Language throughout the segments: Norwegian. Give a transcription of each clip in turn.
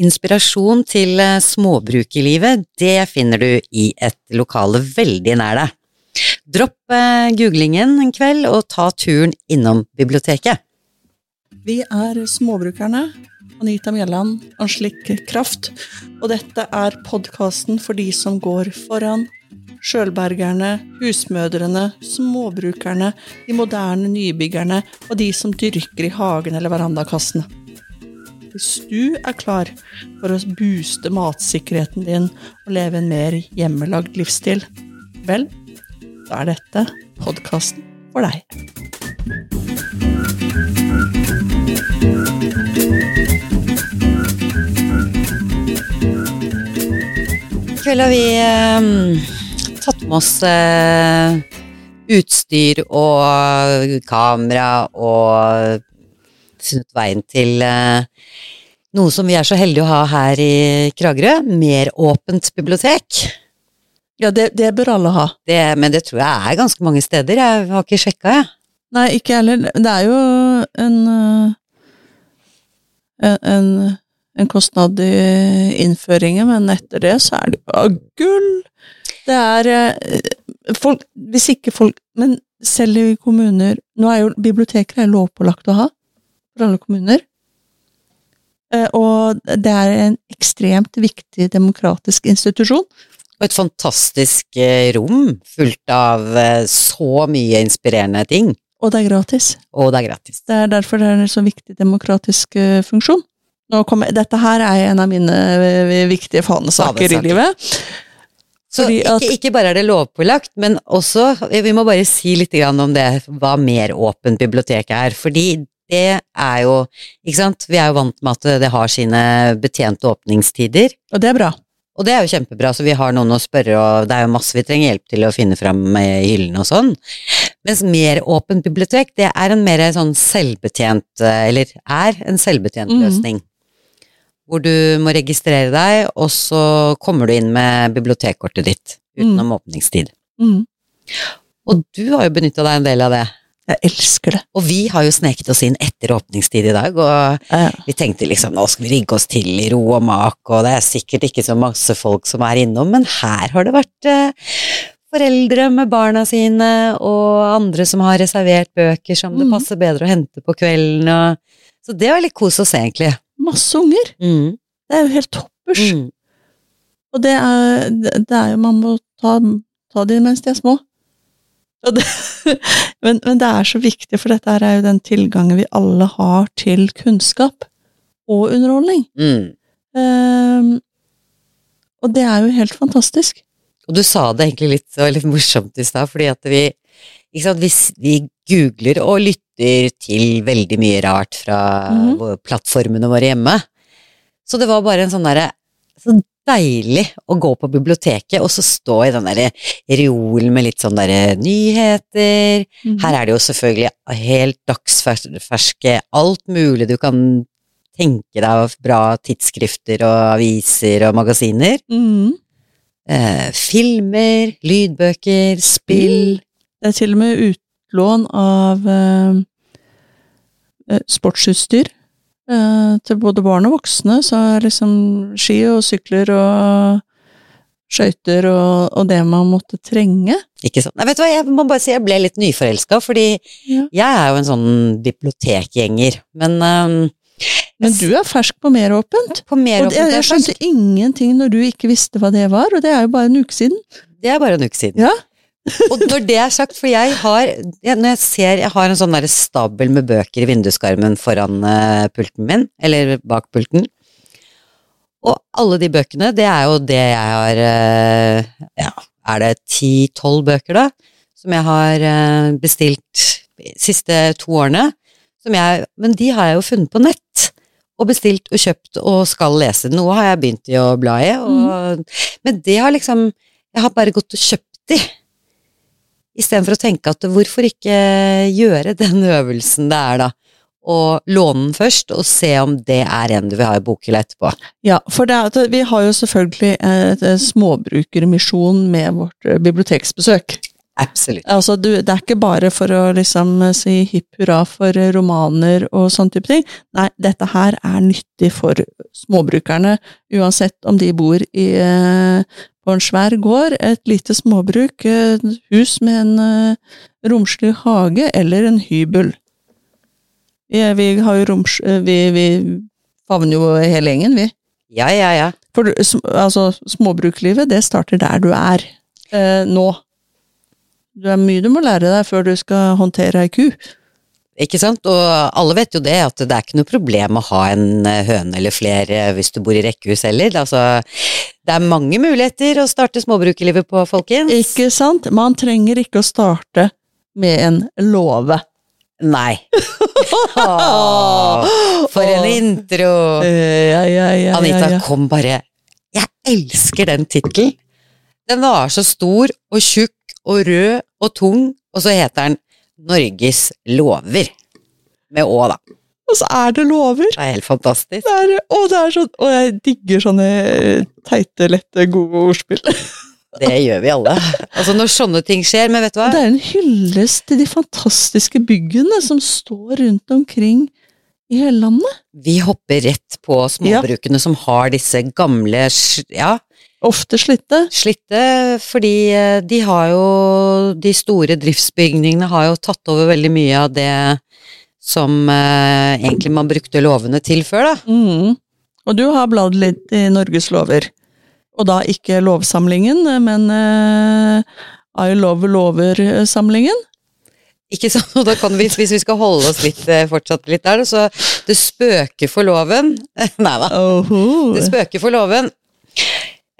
Inspirasjon til eh, småbrukerlivet, det finner du i et lokale veldig nær deg. Dropp eh, googlingen en kveld og ta turen innom biblioteket. Vi er Småbrukerne. Anita Mjelland, Anslik Kraft. Og dette er podkasten for de som går foran. Sjølbergerne, husmødrene, småbrukerne, de moderne nybyggerne og de som dyrker i hagen eller verandakassene. Hvis du er klar for å booste matsikkerheten din og leve en mer hjemmelagd livsstil, vel, da er dette podkasten for deg. I kveld har vi eh, tatt med oss eh, utstyr og kamera og funnet veien til eh, noe som vi er så heldige å ha her i Kragerø, meråpent bibliotek. Ja, det, det bør alle ha. Det, men det tror jeg er ganske mange steder, jeg har ikke sjekka, jeg. Nei, ikke heller. Det er jo en øh, en, en, en kostnad i innføringen, men etter det så er det jo gull! Det er øh, folk Hvis ikke folk Men selv i kommuner Nå er jo biblioteker er lovpålagt å ha for alle kommuner. Eh, Og det er en ekstremt viktig demokratisk institusjon. Og et fantastisk eh, rom fullt av eh, så mye inspirerende ting. Og det er gratis. Og det er gratis. Det er derfor det er en så viktig demokratisk funksjon. Nå kommer, dette her er en av mine viktige fanesaker i livet. Så at, ikke, ikke bare er det lovpålagt, men også Vi må bare si litt om det, hva meråpent bibliotek er. Fordi det er jo Ikke sant, vi er jo vant med at det har sine betjente åpningstider. Og det er bra. Og det er jo kjempebra, så vi har noen å spørre, og det er jo masse vi trenger hjelp til å finne fram i hyllene og sånn. Mens mer åpent bibliotek, det er en mer sånn selvbetjent, eller er en selvbetjent løsning. løsning. Hvor du må registrere deg, og så kommer du inn med bibliotekkortet ditt utenom åpningstid. Mm. Og du har jo benytta deg en del av det. Jeg elsker det. Og vi har jo sneket oss inn etter åpningstid i dag, og Ja. vi tenkte liksom nå skal vi rigge oss til i ro og mak, og det er sikkert ikke så masse folk som er innom, men her har det vært eh, foreldre med barna sine, og andre som har reservert bøker som det Mhm. passer bedre å hente på kvelden, og Så det var litt kos å se, egentlig. Masse unger. Mm. Det er jo helt toppers. Mm. Og det er, det det er jo Man må ta, ta de mens de er små. Det, men, men det er så viktig, for dette er jo den tilgangen vi alle har til kunnskap og underholdning. Mm. Um, og det er jo helt fantastisk. Og du sa det egentlig litt, det var litt morsomt i stad, fordi at vi sant, vi, vi googler og lytter til veldig mye rart fra mm. plattformene våre hjemme. Så det var bare en sånn derre Så deilig å gå på biblioteket og så stå i den derre reolen med litt sånn derre nyheter. Her er det jo selvfølgelig helt dagsferske alt mulig du kan tenke deg av bra tidsskrifter og aviser og magasiner. Mhm. Eh, filmer, lydbøker, spill. Det er til og med utlån av eh, eh, sportsutstyr. Eh, til både barn og voksne, så er liksom ski og sykler og skøyter og, og det man måtte trenge. Ikke sant? Nei, vet du hva, jeg må bare si jeg ble litt nyforelska, fordi Ja. jeg er jo en sånn bibliotekgjenger. Men um, Men du er fersk på Meråpent. på meråpent. Og jeg, jeg skjønte ingenting når du ikke visste hva det var, og det er jo bare en uke siden. Det er bare en uke siden. Ja. Og når det er sagt, for jeg har jeg, Når jeg ser Jeg har en sånn der stabel med bøker i vinduskarmen foran eh, pulten min, eller bak pulten. Og alle de bøkene, det er jo det jeg har eh, Ja, er det ti-tolv bøker, da? Som jeg har eh, bestilt de siste to årene. Som jeg, men de har jeg jo funnet på nett. Og bestilt og kjøpt og skal lese. Noe har jeg begynt i å bla i. Og, Men det har liksom Jeg har bare gått og kjøpt de. Istedenfor å tenke at hvorfor ikke gjøre den øvelsen det er, da. Og låne den først, og se om det er en du vil ha i bokhylla etterpå. Ja, for det er vi har jo selvfølgelig et, småbrukermisjon med vårt eh, biblioteksbesøk. Absolutt. Altså, du, det er ikke bare for å liksom si hipp hurra for romaner og sånn type ting. Nei, dette her er nyttig for småbrukerne, uansett om de bor i, eh, på en svær gård, et lite småbruk, et hus med en eh, romslig hage eller en hybel. Ja, vi har jo roms... eh, Vi, vi favner jo hele gjengen, vi. Ja, ja, ja. For du- altså, småbruklivet, det starter der du er eh, nå. Det er mye du må lære deg før du skal håndtere ei ku. Ikke sant? Og alle vet jo det, at det er ikke noe problem å ha en eh, høne eller flere hvis du bor i rekkehus heller. Altså, det er mange muligheter å starte småbrukerlivet på, folkens. Ikke sant? Man trenger ikke å starte med en låve. Nei. Åh, for en intro! Eh, Ja, ja, ja, Anita kom bare Jeg elsker den tittelen! Den var så stor og tjukk og rød og tung, og så heter den Norges lover. Med Å, da. Og så er det lover. Det er helt fantastisk. Det er, og, det er sånn, og jeg digger sånne eh, teite, lette, gode ordspill. Det gjør vi alle. Altså Når sånne ting skjer, men vet du hva? Det er en hyllest til de fantastiske byggene som står rundt omkring i hele landet. Vi hopper rett på småbrukene som har disse gamle ja, Ofte slitte. slitte, fordi eh, de har jo De store driftsbygningene har jo tatt over veldig mye av det som eh, egentlig man brukte lovene til før, da. Mm. Og du har bladd litt i Norges lover. Og da ikke lovsamlingen, men eh, I Love Lover-samlingen. Ikke sant? Og da kan vi, hvis vi skal holde oss litt eh, fortsatt litt der, så Det spøker for loven. Nei da. Det spøker for loven.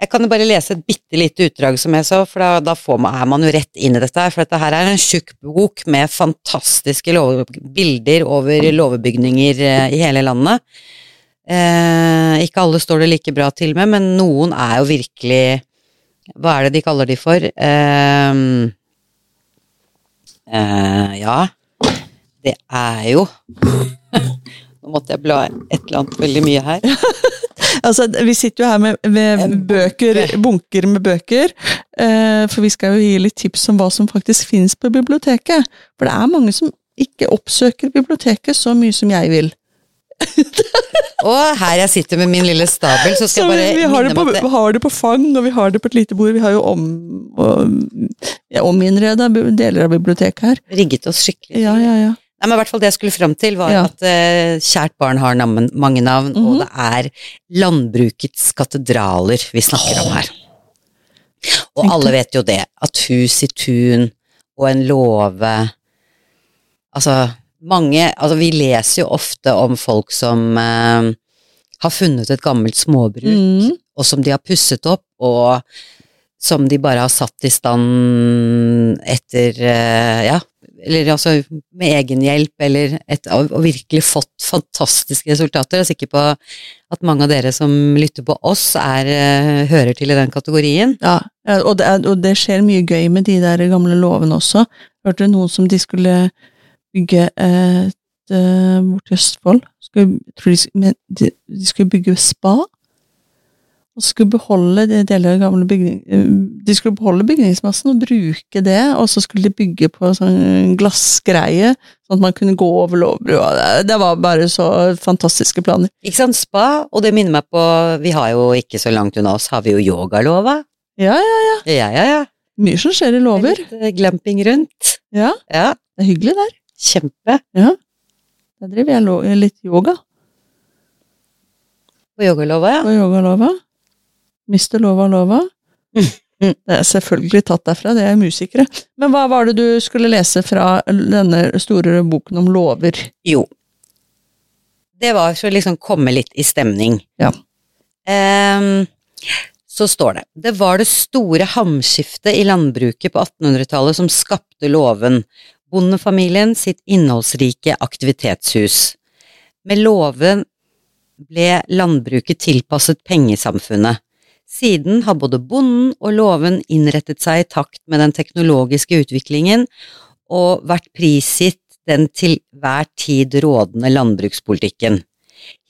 Jeg kan jo bare lese et bitte lite utdrag, som jeg sa, for da, da man, er man jo rett inn i dette her. For dette her er en tjukk bok med fantastiske love, bilder over låvebygninger eh, i hele landet. Eh, ikke alle står det like bra til med, men noen er jo virkelig Hva er det de kaller de for? Eh, eh, ja, det er jo Nå måtte jeg bla et eller annet veldig mye her. Altså, vi sitter jo her med, med bøker, bunker med bøker, eh, for vi skal jo gi litt tips om hva som faktisk finnes på biblioteket. For det er mange som ikke oppsøker biblioteket så mye som jeg vil. Og her jeg sitter med min lille stabel, så skal Så jeg bare vi, vi har, det minne på, om at det, har det på fang, og vi har det på et lite bord. Vi har jo om, og, ja, ominnreda deler av biblioteket her. rigget oss skikkelig. Ja, ja, ja. Nei, men i hvert fall det jeg skulle fram til, var Ja. at uh, kjært barn har namn, mange navn, Mhm. og det er landbrukets katedraler vi snakker om her. Og alle vet jo det, at hus i tun og en låve Altså, mange Altså, vi leser jo ofte om folk som uh, har funnet et gammelt småbruk, Mm. og som de har pusset opp, og som de bare har satt i stand etter eh, Ja, eller altså med egenhjelp eller et, og, virkelig fått fantastiske resultater. Jeg er sikker på at mange av dere som lytter på oss, er, eh, hører til i den kategorien. Ja, og det, er, og det skjer mye gøy med de der gamle låvene også. Hørte noen som de skulle bygge et eh, i Østfold. Skulle, de, de skulle bygge spa. Og skulle beholde de deler av gamle bygning, eh, De skulle beholde bygningsmassen og bruke det, og så skulle de bygge på sånn glassgreie, sånn at man kunne gå over Lovbrua. Det- var bare så fantastiske planer. Ikke sant, spa, og det minner meg på Vi har jo ikke så langt unna oss, har vi jo yogalova. Ja, ja, Ja, ja, ja. ja. mye som skjer i låver. Litt eh, glamping rundt. Ja, Ja, det er hyggelig der. kjempe. Ja. Da driver jeg litt yoga. På yogalova, ja. på yogalova. Mister lova lova. Det er selvfølgelig tatt derfra, det er musikere. Men hva var det du skulle lese fra denne store boken om lover? Jo. Det var for å liksom komme litt i stemning. Ja. Um, så står det Det var det store hamskiftet i landbruket på 1800-tallet som skapte låven, bondefamilien sitt innholdsrike aktivitetshus. Med låven ble landbruket tilpasset pengesamfunnet. Siden har både bonden og låven innrettet seg i takt med den teknologiske utviklingen og vært prisgitt den til hver tid rådende landbrukspolitikken.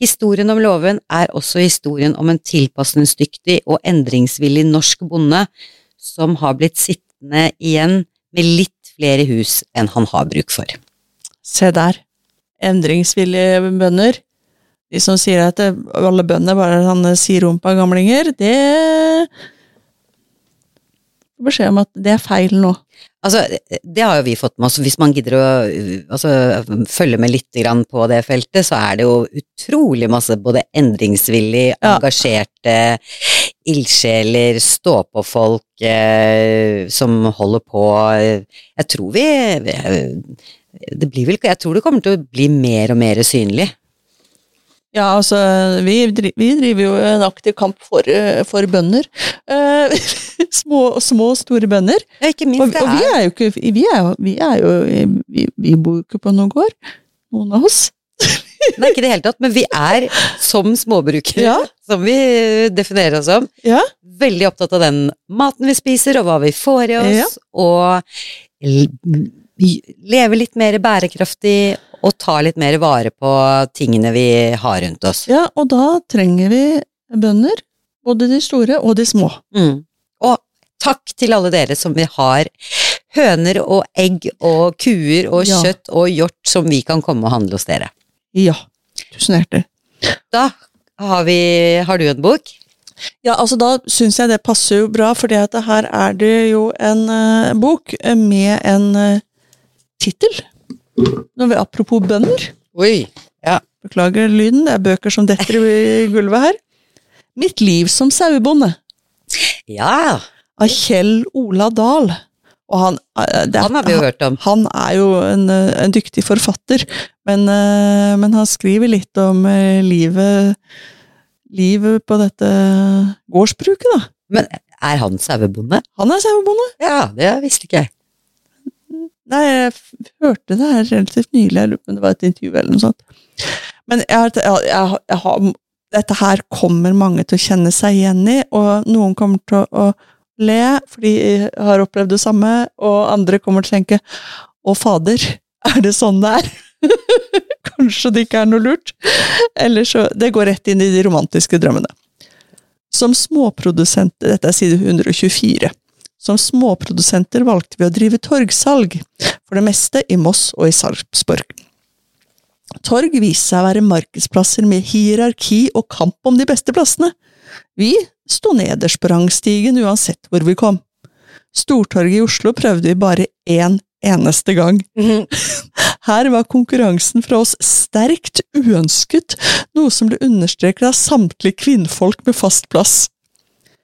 Historien om låven er også historien om en tilpasningsdyktig og endringsvillig norsk bonde som har blitt sittende igjen med litt flere hus enn han har bruk for. Se der. Endringsvillige bønder. De som sier at det- alle bønder bare er sånne sirumpa gamlinger, det beskjed om at det er feil nå. Altså, det har jo vi fått med oss. Hvis man gidder å altså, følge med litt grann på det feltet, så er det jo utrolig masse både endringsvillig, Ja. engasjerte ildsjeler, stå-på-folk eh, som holder på. Jeg tror vi det blir vel, Jeg tror det kommer til å bli mer og mer synlig. Ja, altså, vi, vi driver jo en aktiv kamp for, for bønder. Eh, små, små og store bønder. Ja, ikke minst. og det er, er jo ikke Vi er vi, er jo, vi, vi bor jo ikke på noen gård, noen av oss. nei, ikke i det hele tatt, men vi er som småbrukere, Ja. som vi definerer oss som, Ja. veldig opptatt av den maten vi spiser, og hva vi får i oss, Ja. og vi leve litt mer bærekraftig, og ta litt mer vare på tingene vi har rundt oss. ja, og da trenger vi bønder. Både de store og de små. Mm. Og takk til alle dere som vi har høner og egg og kuer og Ja. kjøtt og hjort som vi kan komme og handle hos dere. Ja. Tusen hjertelig. Da har vi Har du en bok? Ja, altså da syns jeg det passer jo bra, for her er det jo en uh, bok med en uh, tittel. Når vi, apropos bønder. Oi. Ja. Beklager lyden, det er bøker som detter i gulvet her. Mitt liv som sauebonde. Ja, Av Kjell Ola Dahl. Og han, eh, det han har vi jo hørt om. Han er jo en, eh, en dyktig forfatter, men, eh, men han skriver litt om livet Livet på dette gårdsbruket, da. Men er han sauebonde? Han er sauebonde. Ja, det visste ikke jeg. Nei, jeg hørte det her relativt nylig, jeg lurer på om det var et intervju eller noe sånt. Men jeg, jeg, jeg har, dette her kommer mange til å kjenne seg igjen i, og noen kommer til å, å le fordi de har opplevd det samme, og andre kommer til å tenke å fader, er det sånn det er? Kanskje det ikke er noe lurt? Eller så Det går rett inn i de romantiske drømmene. Som småprodusent, dette er side 124. Som småprodusenter valgte vi å drive torgsalg, for det meste i Moss og i Sarpsborg. Torg viste seg å være markedsplasser med hierarki og kamp om de beste plassene. Vi sto nederst på rangstigen uansett hvor vi kom. Stortorget i Oslo prøvde vi bare én eneste gang. Her var konkurransen fra oss sterkt uønsket, noe som ble understreket av samtlige kvinnfolk med fast plass.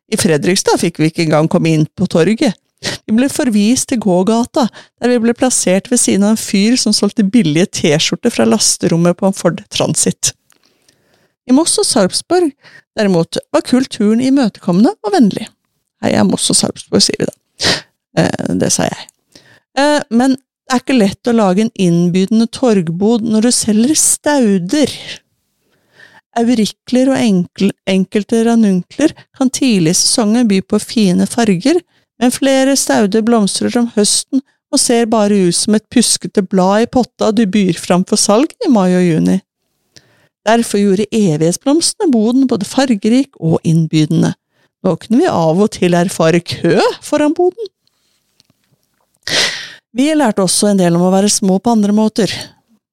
I Fredrikstad fikk vi ikke engang komme inn på torget. Vi ble forvist til gågata, der vi ble plassert ved siden av en fyr som solgte billige T-skjorter fra lasterommet på en Ford Transit. I Moss og Sarpsborg, derimot, var kulturen imøtekommende og vennlig. Heia Moss og Sarpsborg, sier vi da. Eh, det sa jeg. Eh, men det er ikke lett å lage en innbydende torgbod når du selger stauder. Aurikler og enkel, enkelte ranunkler kan tidlig i sesongen by på fine farger, men flere stauder blomstrer om høsten og ser bare ut som et puskete blad i potta du byr fram for salg i mai og juni. Derfor gjorde evighetsblomstene boden både fargerik og innbydende. Nå kunne vi av og til erfare kø foran boden. Vi lærte også en del om å være små på andre måter.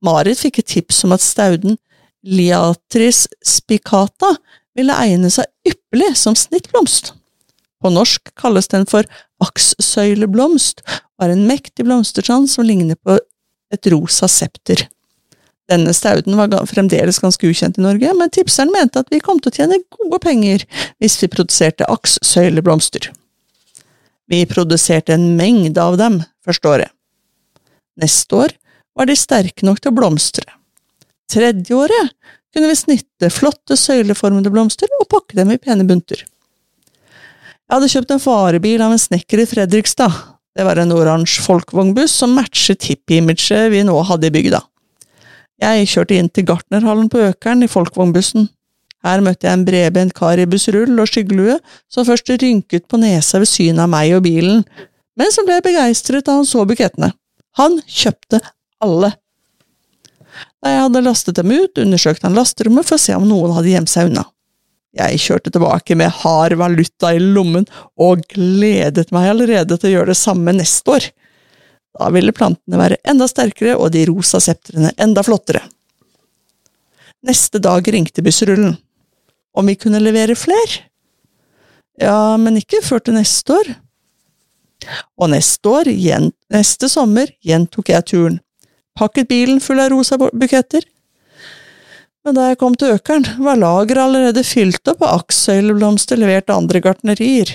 Marit fikk et tips om at stauden Liatris spicata ville egne seg ypperlig som snittblomst. På norsk kalles den for akssøyleblomst, og er en mektig blomsterstand som ligner på et rosa septer. Denne stauden var fremdeles ganske ukjent i Norge, men tipseren mente at vi kom til å tjene gode penger hvis vi produserte akssøyleblomster. Vi produserte en mengde av dem første året. Neste år var de sterke nok til å blomstre. Tredje året kunne vi snitte flotte søyleformede blomster og pakke dem i pene bunter. Jeg hadde kjøpt en varebil av en snekker i Fredrikstad. Det var en oransje folkvognbuss som matchet hippie-imaget vi nå hadde i bygda. Jeg kjørte inn til Gartnerhallen på Økeren i folkvognbussen. Her møtte jeg en bredbent kar i bussrull og skyggelue som først rynket på nesa ved synet av meg og bilen, men som ble begeistret da han så bukettene. Han kjøpte alle. Da jeg hadde lastet dem ut, undersøkte han lasterommet for å se om noen hadde gjemt seg unna. Jeg kjørte tilbake med hard valuta i lommen og gledet meg allerede til å gjøre det samme neste år. Da ville plantene være enda sterkere og de rosa septrene enda flottere. Neste dag ringte bussrullen. Om vi kunne levere fler? Ja, men ikke før til neste år. Og neste år, neste sommer, gjentok jeg turen. Pakket bilen full av rosa buketter. Men da jeg kom til Økeren, var lageret allerede fylt opp av akssøyleblomster levert av andre gartnerier.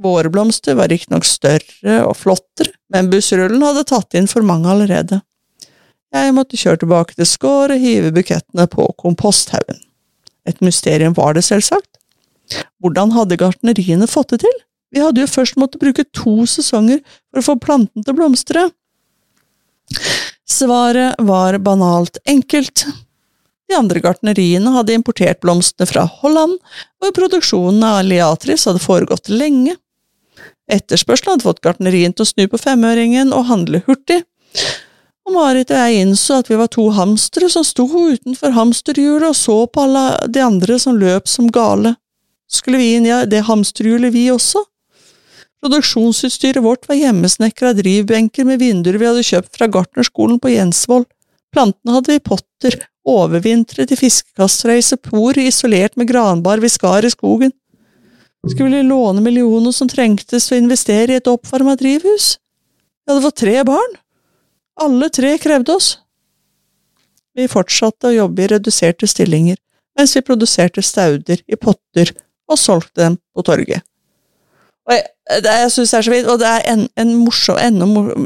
Vårblomster var riktignok større og flottere, men bussrullen hadde tatt inn for mange allerede. Jeg måtte kjøre tilbake til Skår og hive bukettene på komposthaugen. Et mysterium var det, selvsagt. Hvordan hadde gartneriene fått det til? Vi hadde jo først måttet bruke to sesonger for å få planten til å blomstre. Svaret var banalt enkelt. De andre gartneriene hadde importert blomstene fra Holland, hvor produksjonen av Liatris hadde foregått lenge. Etterspørselen hadde fått gartnerien til å snu på femøringen og handle hurtig, og Marit og jeg innså at vi var to hamstere som sto utenfor hamsterhjulet og så på alle de andre som løp som gale. Skulle vi inn i det hamsterhjulet, vi også? Produksjonsutstyret vårt var hjemmesnekra drivbenker med vinduer vi hadde kjøpt fra gartnerskolen på Jensvoll. Plantene hadde vi i potter, overvintret i fiskekastreise, por isolert med granbar vi skar i skogen. Skulle vi låne millioner som trengtes til å investere i et oppvarma drivhus? Vi hadde fått tre barn. Alle tre krevde oss. Vi fortsatte å jobbe i reduserte stillinger, mens vi produserte stauder i potter og solgte dem på torget. Og jeg, det, jeg synes det er så fint, og det er en, en, morsom, en,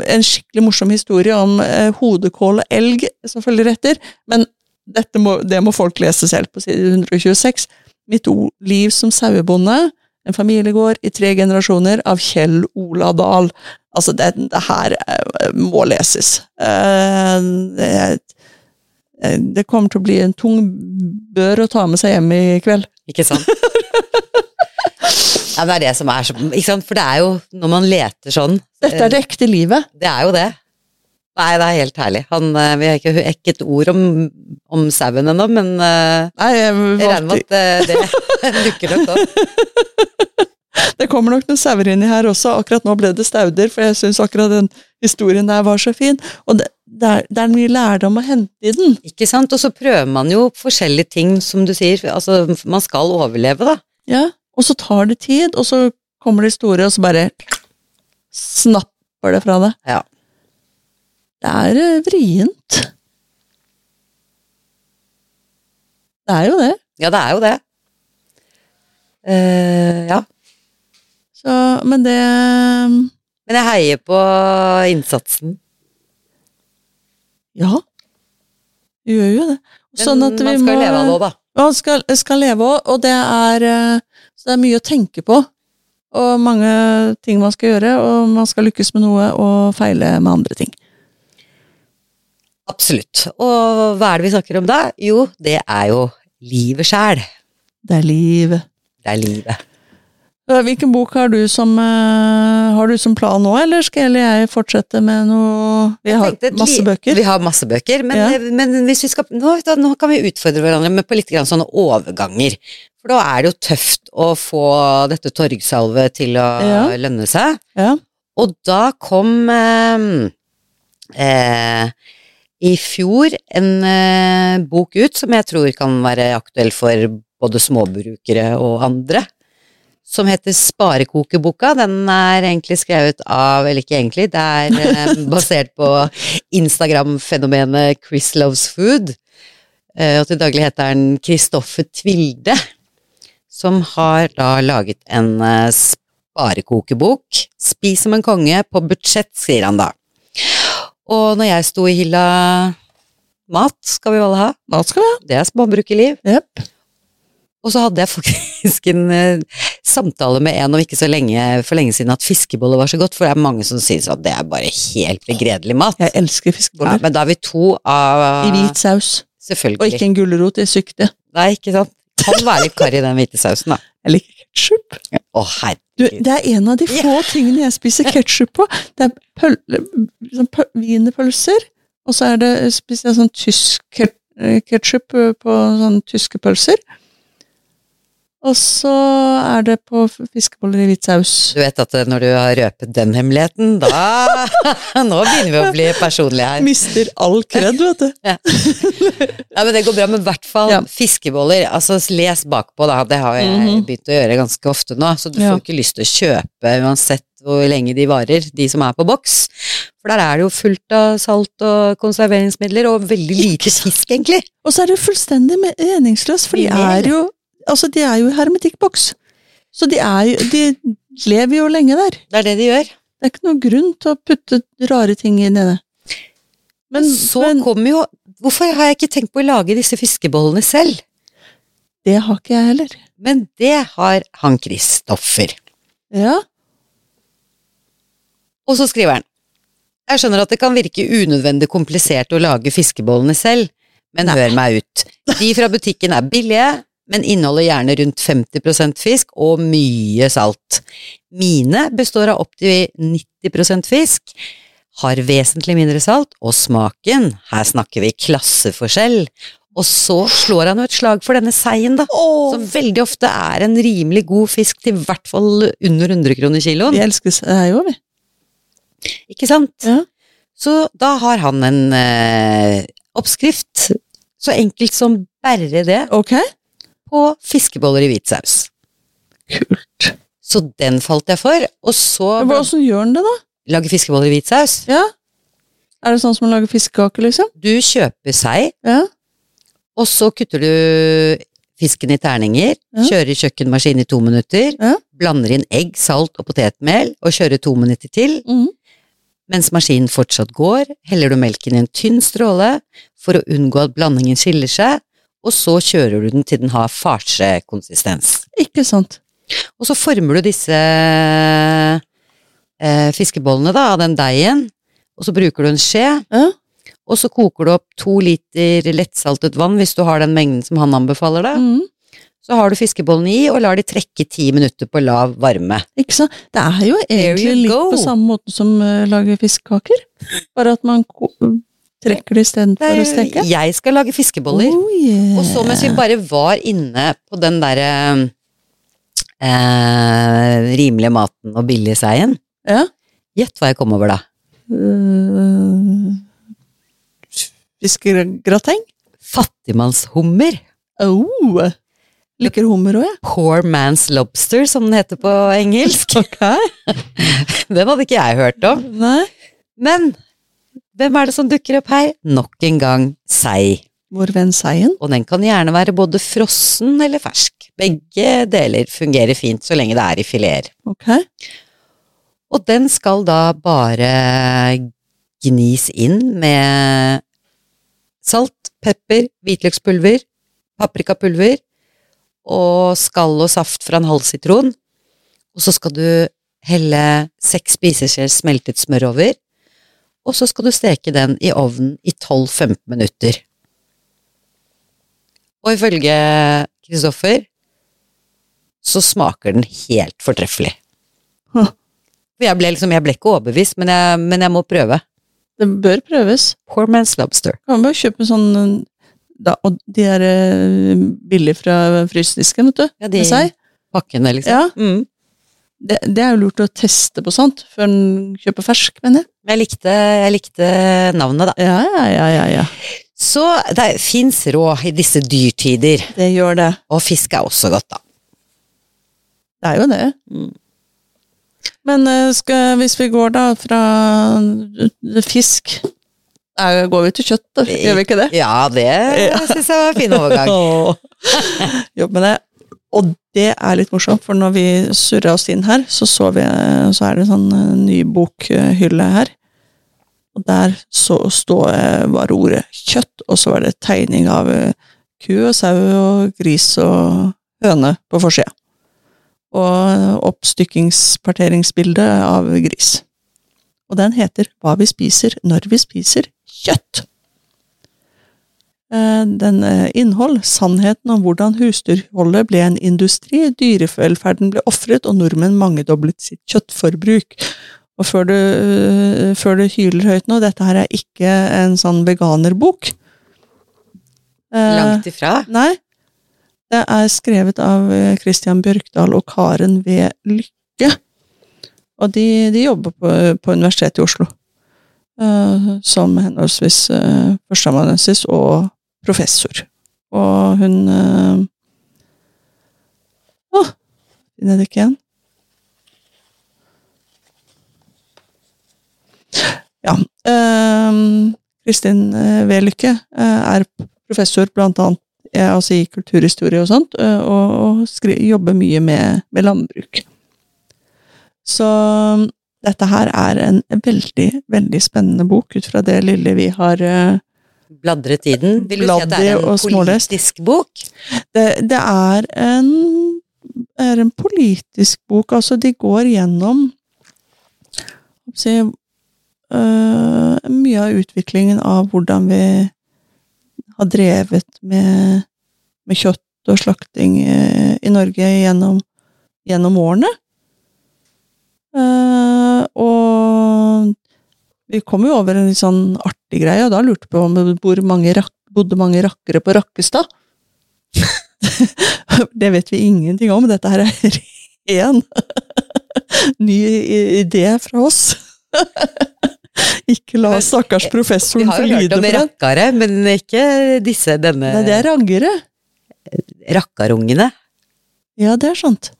en skikkelig morsom historie om eh, hodekål og elg som følger etter, men må, det må folk lese selv på side 126. Mitt liv som sauebonde, en familiegård i tre generasjoner av Kjell Ola Dahl. Altså, det, det her eh, må leses. Eh, det, eh, det, kommer til å bli en tung bør å ta med seg hjem i kveld. Ikke sant? ja, det er det som er så Ikke sant, for det er jo når man leter sånn Dette er det ekte livet. Det er jo det. Nei, det er helt herlig. Han, vi har ikke, ikke et ord om, om sauen ennå, men Nei, jeg, jeg regner med at det, det dukker nok opp. Det kommer nok noen sauer inni her også. Akkurat nå ble det stauder, for jeg syns akkurat den historien der var så fin. Og det, det, er, det er mye lærdom å hente i den. Ikke sant. Og så prøver man jo forskjellige ting, som du sier. Altså, man skal overleve, da. Ja, og så tar det tid, og så kommer de store, og så bare snapper det fra deg. Ja. Det er uh, vrient. Det er jo det. Ja, det er jo det. Uh, ja. Så, men det Men jeg heier på innsatsen. Ja. Du gjør jo det. Sånn at man skal må, leve av det òg, da. Man skal, skal leve òg, og det er, eh, så det er mye å tenke på. Og mange ting man skal gjøre, og man skal lykkes med noe og feile med andre ting. Absolutt. Og hva er det vi snakker om da? Jo, det er jo livet sjæl. Det er livet. Det er livet. Hvilken bok har du som, uh, har du som plan nå, eller skal jeg fortsette med noe Vi har masse bøker. Vi har masse bøker, men, ja. men hvis vi skal, nå, da, nå, kan vi utfordre hverandre med på litt sånne overganger. For da er det jo tøft å få dette torgsalvet til å ja. lønne seg. Ja. Og da kom eh, eh, i fjor en eh, bok ut som jeg tror kan være aktuell for både småbrukere og andre som heter Sparekokeboka. Den er egentlig skrevet av, eller ikke egentlig, det er eh, basert på Instagram-fenomenet Chris Loves Food. Eh, og til daglig heter den Kristoffer Tvilde, som har da laget en eh, sparekokebok. Spis som en konge, på budsjett, sier han da. Og når jeg sto i hylla Mat skal vi alle ha. Mat skal vi ha. Det er småbrukerliv. Yep. Og så hadde jeg faktisk en uh, samtale med en om ikke så lenge, for lenge siden at fiskeboller var så godt, for det er mange som syns at det er bare helt begredelig mat. Jeg elsker fiskeboller. Ja, men da er vi to av I hvit saus. Selvfølgelig. Og ikke en gulrot i sykte. Nei, ikke sant. Kan være litt karri i den hvite sausen, da. Jeg liker ketsjup. Å, herregud. det er en av de få tingene jeg spiser ketsjup på. Det er pøl, liksom wienerpølser, og så er det, spiser jeg sånn tysk ketsjup på sånne tyske pølser. Og så er det på fiskeboller i hvit saus. Du vet at eh, når du har røpet den hemmeligheten, da Nå begynner vi å bli personlige her. Mister all kred, vet du. Ja, men det går bra, men i hvert fall Ja. fiskeboller. Altså, les bakpå, da. Det har jeg Mhm. begynt å gjøre ganske ofte nå, så du Ja. får ikke lyst til å kjøpe uansett hvor lenge de varer, de som er på boks. For der er det jo fullt av salt og konserveringsmidler, og veldig lite fisk, egentlig. Og så er det fullstendig meningsløst, for de er jo Altså, de er jo i hermetikkboks. Så de er jo De lever jo lenge der. Det er det de gjør. Det er ikke noen grunn til å putte rare ting inn i det. Men, så men kommer jo Hvorfor har jeg ikke tenkt på å lage disse fiskebollene selv? det har ikke jeg heller. Men det har han Kristoffer. Ja. Og så skriver han Jeg skjønner at det kan virke unødvendig komplisert å lage fiskebollene selv, men hør meg ut. De fra butikken er billige, men inneholder gjerne rundt 50% fisk og mye salt. Mine består av opptil 90% fisk, har vesentlig mindre salt, og smaken, her snakker vi klasseforskjell. Og så slår han jo et slag for denne seien, da. Som veldig ofte er en rimelig god fisk til i hvert fall under 100 kroner kiloen. Vi elsker seg òg, vi. Ikke sant? Ja. Så da har han en eh, oppskrift, så enkelt som bare det, Ok. På fiskeboller i hvit saus. Kult. Så den falt jeg for, og så Men Hvordan gjør den det, da? Lager fiskeboller i hvit saus. Ja? Er det sånn som å lage fiskekaker, liksom? Du kjøper sei, Ja. og så kutter du fisken i terninger, Ja. kjører i kjøkkenmaskin i to minutter, Ja. blander inn egg, salt og potetmel, og kjører to minutter til. Mm. Mens maskinen fortsatt går, heller du melken i en tynn stråle for å unngå at blandingen skiller seg, og så kjører du den til den har farsekonsistens. Ikke sant. Og så former du disse eh, fiskebollene da, av den deigen, og så bruker du en skje, Ja. og så koker du opp to liter lettsaltet vann hvis du har den mengden som han anbefaler deg. Mm. Så har du fiskebollene i, og lar de trekke ti minutter på lav varme. Ikke sant? Det er jo egentlig litt go. på samme måte som uh, lager fiskekaker. Bare at man trekker du istedenfor å steke. Jeg skal lage fiskeboller. Oh, yeah. Og så mens vi bare var inne på den derre eh, rimelige maten og billige seien, Ja. gjett hva jeg kom over da? Uh, Fiskegrateng? Fattigmannshummer. Oh. Liker hummer òg, jeg. Poor man's lobster, som den heter på engelsk. Den hadde ikke jeg hørt om. Nei. Men hvem er det som dukker opp her? Nok en gang sei. Vår venn Seien. Og den kan gjerne være både frossen eller fersk. Begge deler fungerer fint så lenge det er i fileter. Ok. Og den skal da bare gnis inn med salt, pepper, hvitløkspulver, paprikapulver og skall og saft fra en halv sitron. Og så skal du helle seks spiseskjeer smeltet smør over, og så skal du steke den i ovnen i 12-15 minutter. Og ifølge Kristoffer så smaker den helt fortreffelig. Jeg ble, liksom, jeg ble ikke overbevist, men jeg, men jeg må prøve. Det bør prøves. Poor man's lobster. Kan bare kjøpe sånn da, Og de er eh, billige fra frysedisken, vet du. Ja, de pakkene, liksom. Ja. Mm. Det, det er jo lurt å teste på sånt før en kjøper fersk, mener jeg. Men jeg likte, jeg likte navnet, da. Ja, ja, ja, ja, ja. Så det fins råd i disse dyrtider, Det gjør det. og fisk er også godt, da. Det er jo det. Mm. Men eh, skal, hvis vi går da fra eh, fisk da går vi til kjøtt, da. Gjør vi ikke det? Ja, det Ja. syns jeg var en fin overgang. Jobb med det. Og det er litt morsomt, for når vi surra oss inn her, så så vi Så er det en sånn eh, ny bokhylle her. Og der så står eh, var ordet kjøtt, og så var det tegning av eh, ku og sau og gris og høne på forsida. Og oppstykkingsparteringsbildet av gris. Og den heter Hva vi spiser når vi spiser kjøtt. Eh, Den eh, innhold sannheten om hvordan husdyrholdet ble en industri, dyrevelferden ble ofret og nordmenn mangedoblet sitt kjøttforbruk. Og før du, eh, før du hyler høyt nå, dette her er ikke en sånn veganerbok. Eh, Langt ifra. Nei. Det er skrevet av eh, Christian Bjørkdal og Karen V. Lykke. Og de, de jobber på, på Universitetet i Oslo. Uh, som henholdsvis uh, førsteamanuensis og professor. Og hun uh, Å, finner det ikke igjen? Ja. ehm, Kristin eh, V. Lykke eh, er professor blant annet eh, altså i kulturhistorie og sånt, eh, og, jobber mye med, med landbruk. Så dette her er en veldig, veldig spennende bok, ut fra det lille vi har eh, Bladret i den. Vil du si at det er en politisk bok? det, det er en, er en politisk bok. Altså, de går gjennom si, øh, mye av utviklingen av hvordan vi har drevet med, med kjøtt og slakting eh, i Norge gjennom, gjennom årene. Uh, og vi kom jo over en litt sånn artig greie, og da lurte vi på om det bor mange rak bodde mange rakkere på Rakkestad. det vet vi ingenting om. Dette her er ren ny idé fra oss. Ikke la stakkars Vi professoren har få jo hørt lide om rakkere, det. men ikke disse, denne Nei, det er raggere. rakkarungene. Ja, det er sant.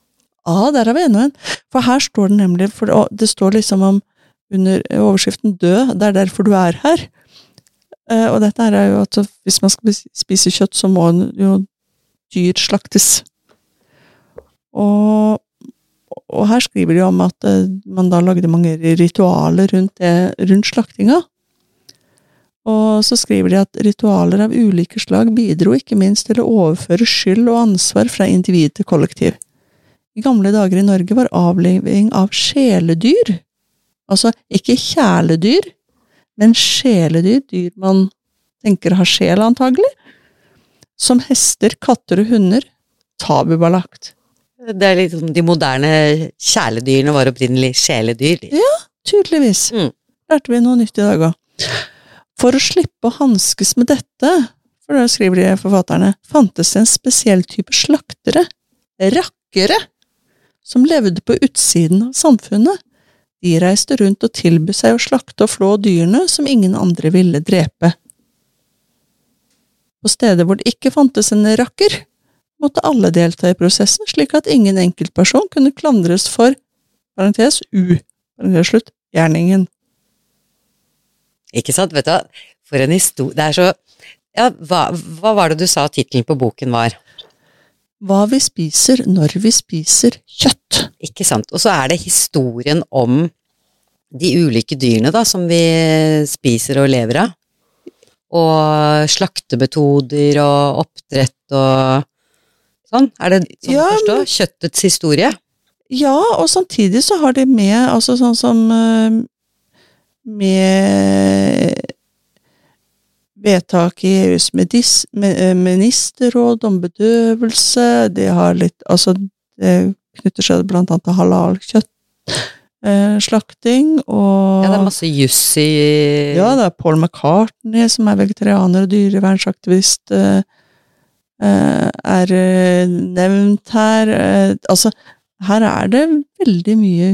Ah, der har vi enda en. For her står det nemlig for Det står liksom om under overskriften 'død', det er derfor du er her. Eh, og dette er jo at hvis man skal spise kjøtt, så må jo dyr slaktes. Og, og her skriver de om at eh, man da lagde mange ritualer rundt, det, rundt slaktinga. Og så skriver de at ritualer av ulike slag bidro ikke minst til å overføre skyld og ansvar fra individ til kollektiv. I gamle dager i Norge var avliving av sjeledyr, altså ikke kjæledyr, men sjeledyr, dyr man tenker har sjel antagelig, som hester, katter og hunder, tabubelagt. Det er liksom De moderne kjæledyrene var opprinnelig sjeledyr. Ja, Tydeligvis. Mm. Lærte vi noe nytt i dag òg. For å slippe å hanskes med dette, for det skriver de forfatterne, fantes det en spesiell type slaktere, rakkere, som levde på utsiden av samfunnet. De reiste rundt og tilbød seg å slakte og flå dyrene som ingen andre ville drepe. På steder hvor det ikke fantes en rakker, måtte alle delta i prosessen, slik at ingen enkeltperson kunne klandres for parentes u, parentes slutt, gjerningen. Ikke sant? Vet du? For en historie Det er så Ja, hva, hva var det du sa tittelen på boken var? Hva vi spiser når vi spiser kjøtt. Ikke sant? Og så er det historien om de ulike dyrene da, som vi spiser og lever av. Og slaktemetoder og oppdrett og sånn. Er det sånn Ja, å forstå? Kjøttets historie? Ja, og samtidig så har de med altså sånn som eh, Med vedtak i EUs eh, ministerråd om bedøvelse, de har litt Altså, det knytter seg annet til halalkjøtt. Eh, slakting og Ja, det er masse juss i Ja, det er Paul McCartney, som er vegetarianer og dyrevernsaktivist, eh, eh, er nevnt her. Eh, Altså, her er det veldig mye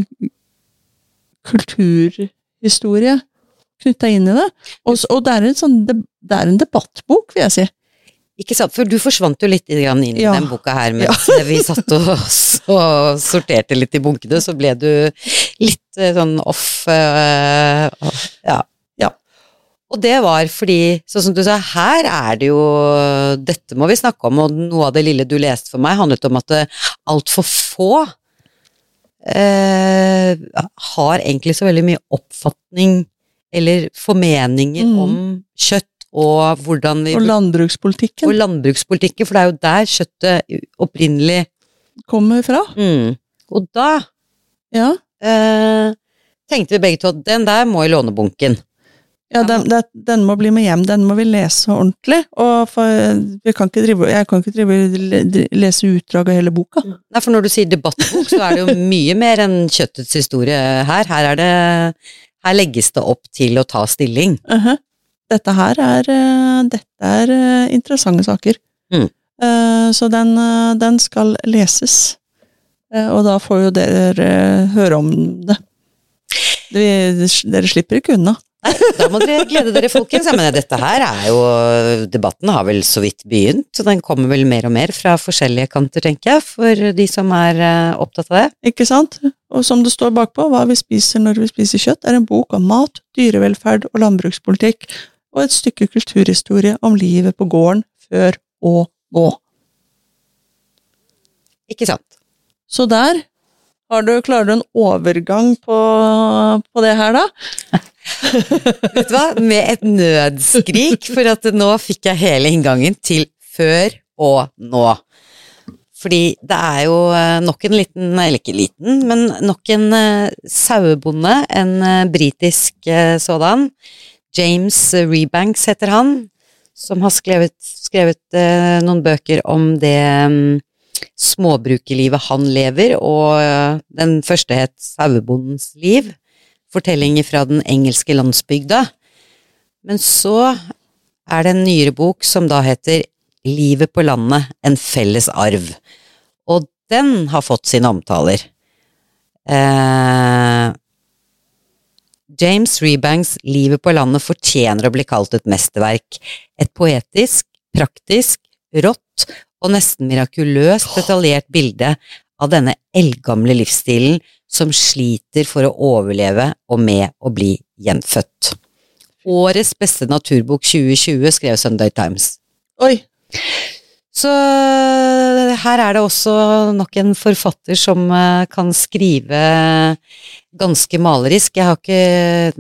kulturhistorie knytta inn i det. Og, og det, er en sånn, det er en debattbok, vil jeg si. Ikke sant, for du forsvant jo litt inn i Ja. den boka her mens vi satt og, og sorterte litt i bunkene, så ble du litt eh, sånn off uh, ja. Ja. Og det var fordi, sånn som du sa, her er det jo Dette må vi snakke om, og noe av det lille du leste for meg, handlet om at altfor få uh, har egentlig så veldig mye oppfatning eller formeninger Mm. om kjøtt og hvordan vi Og landbrukspolitikken og landbrukspolitikken, for det er jo der kjøttet opprinnelig kommer fra. mm. Og da Ja, eh, tenkte vi begge to at den der må i lånebunken. ja den, den, den må bli med hjem. Den må vi lese ordentlig. Og for, vi kan ikke drive, jeg kan ikke drive, lese utdrag av hele boka. Nei, for når du sier debattbok, så er det jo mye mer enn kjøttets historie her. Her er det Her legges det opp til å ta stilling. Mhm. Dette her er, eh, dette er eh, interessante saker. Mm. Eh, så den, den skal leses. Og da får jo dere høre om det. Dere, dere slipper ikke unna. Nei, da må dere glede dere, folkens. Ja, men dette her er jo Debatten har vel så vidt begynt, så den kommer vel mer og mer fra forskjellige kanter, tenker jeg, for de som er opptatt av det. Ikke sant? Og som det står bakpå, Hva vi spiser når vi spiser kjøtt, er en bok om mat, dyrevelferd og landbrukspolitikk, og et stykke kulturhistorie om livet på gården før og nå. Ikke sant? Så der har du, klarer du en overgang på, på det her, da? Vet du hva, med et nødskrik, for at nå fikk jeg hele inngangen til før og nå. Fordi det er jo eh, nok en liten, eller ikke liten, men nok en eh, sauebonde, en eh, britisk sådan. James Rebanks heter han, som har skrevet, skrevet eh, noen bøker om det um, småbrukerlivet han lever, og uh, den første het Sauebondens liv fortellinger fra den engelske landsbygda. Men så er det en nyere bok som da heter Livet på landet, en felles arv. Og den har fått sine omtaler. Eh, James Rebanks Livet på landet fortjener å bli kalt et mesterverk. Et poetisk, praktisk, rått og nesten mirakuløst detaljert bilde av denne eldgamle livsstilen som sliter for å overleve og med å bli gjenfødt. Årets beste naturbok 2020 skrev Sunday Times. Oi! Så her er det også nok en forfatter som eh, kan skrive ganske malerisk. Jeg har ikke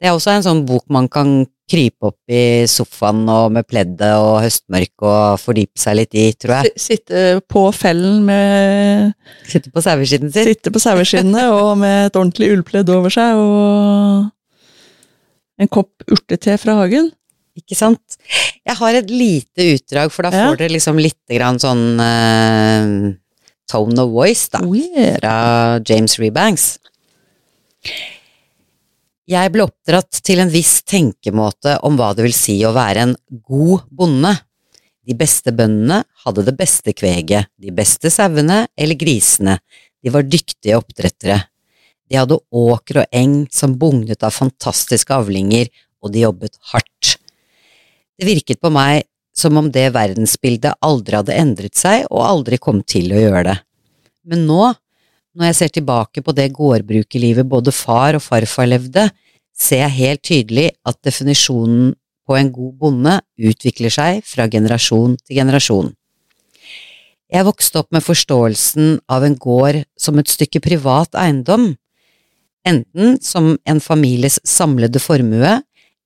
Det er også en sånn bok man kan krype opp i sofaen og med pleddet og høstmørk og fordype seg litt i, tror jeg. Si- Sitte på fellen med Sitte på saueskinnet sitt? Sitte på saueskinnet og med et ordentlig ullpledd over seg og en kopp urtete fra hagen. Ikke sant? Jeg har et lite utdrag, for da Ja. får dere liksom litt grann sånn uh, tone of voice, da. Oh yeah. fra James Rebanks. Jeg ble oppdratt til en viss tenkemåte om hva det vil si å være en god bonde. De beste bøndene hadde det beste kveget, de beste sauene eller grisene, de var dyktige oppdrettere. De hadde åker og eng som bugnet av fantastiske avlinger, og de jobbet hardt. Det virket på meg som om det verdensbildet aldri hadde endret seg og aldri kom til å gjøre det. Men nå, når jeg ser tilbake på det gårdbrukerlivet både far og farfar levde, ser jeg helt tydelig at definisjonen på en god bonde utvikler seg fra generasjon til generasjon. Jeg vokste opp med forståelsen av en gård som et stykke privat eiendom, enten som en families samlede formue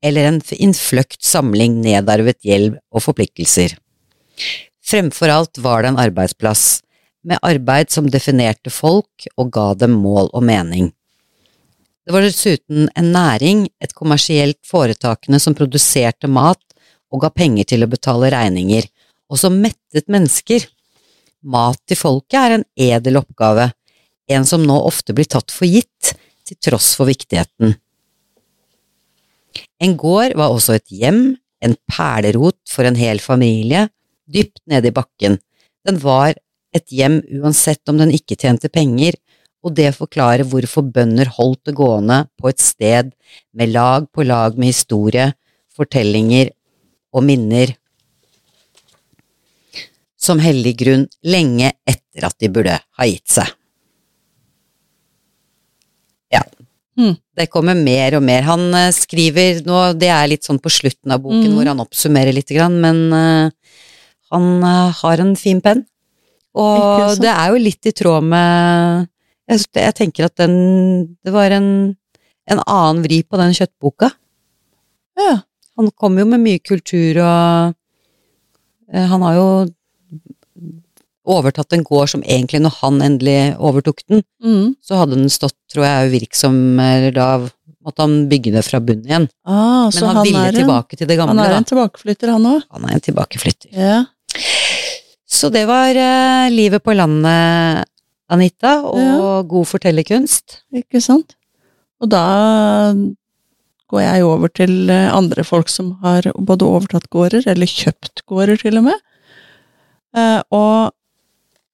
eller en innfløkt samling nedarvet gjeld og forpliktelser. Fremfor alt var det en arbeidsplass, med arbeid som definerte folk og ga dem mål og mening. Det var dessuten en næring, et kommersielt foretakende som produserte mat og ga penger til å betale regninger, og som mettet mennesker. Mat til folket er en edel oppgave, en som nå ofte blir tatt for gitt, til tross for viktigheten. En gård var også et hjem, en perlerot for en hel familie, dypt nede i bakken. Den var et hjem uansett om den ikke tjente penger, og det forklarer hvorfor bønder holdt det gående på et sted med lag på lag med historie, fortellinger og minner som hellig grunn lenge etter at de burde ha gitt seg. Ja. Hmm. Det kommer mer og mer. Han eh, skriver nå, det er litt sånn på slutten av boken mm. hvor han oppsummerer litt, grann, men eh, han eh, har en fin penn. Og det er jo litt i tråd med Jeg, jeg tenker at den Det var en, en annen vri på den kjøttboka. Ja. Han kom jo med mye kultur og eh, Han har jo overtatt en gård som egentlig, når han endelig overtok den, Mm. så hadde den stått, tror jeg, virksom, eller da måtte han bygge det fra bunnen igjen. Ah, Men så han, han, ville en, tilbake til det gamle. han er er da. en tilbakeflytter, han òg. Han er en tilbakeflytter. Ja. Så det var eh, livet på landet, Anita, og Ja. god fortellerkunst. Ikke sant? Og da går jeg over til eh, andre folk som har både overtatt gårder, eller kjøpt gårder til og med. Eh, og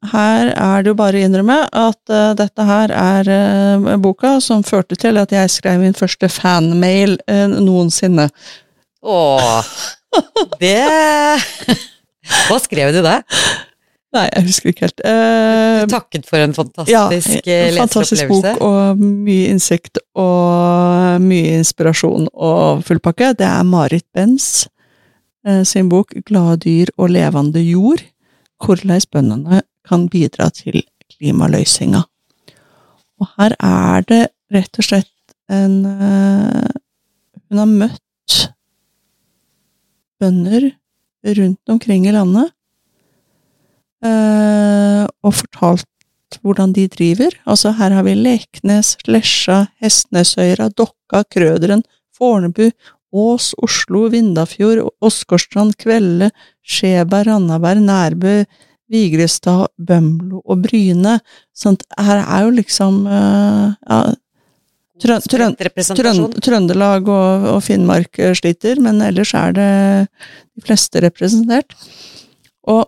her er det jo bare å innrømme at uh, dette her er uh, boka som førte til at jeg skrev min første fanmail uh, noensinne. Åh, det Hva skrev du der? Nei, jeg husker ikke helt. Uh, takket for en fantastisk ja, en fantastisk bok og mye innsikt og mye inspirasjon og fullpakke. Det er Marit Benz eh, sin bok 'Glade dyr og levende jord'. Hvordan bøndene kan bidra til klimaløsninga. Og her er det rett og slett en uh, Hun har møtt bønder rundt omkring i landet eh, og fortalt hvordan de driver. Altså, her har vi Leknes, Lesja, Hestnesøyra, Dokka, Krøderen, Fornebu, Ås, Oslo, Vindafjord, Åsgårdstrand, Kvelde, Skjeberg, Randaberg, Nærbø, Vigrestad, Bømlo og Bryne. Sånn, her er jo liksom eh, ja, Trøn- Trøn- trøn, Trøndelag og, og Finnmark eh, sliter, men ellers er det de fleste representert. Og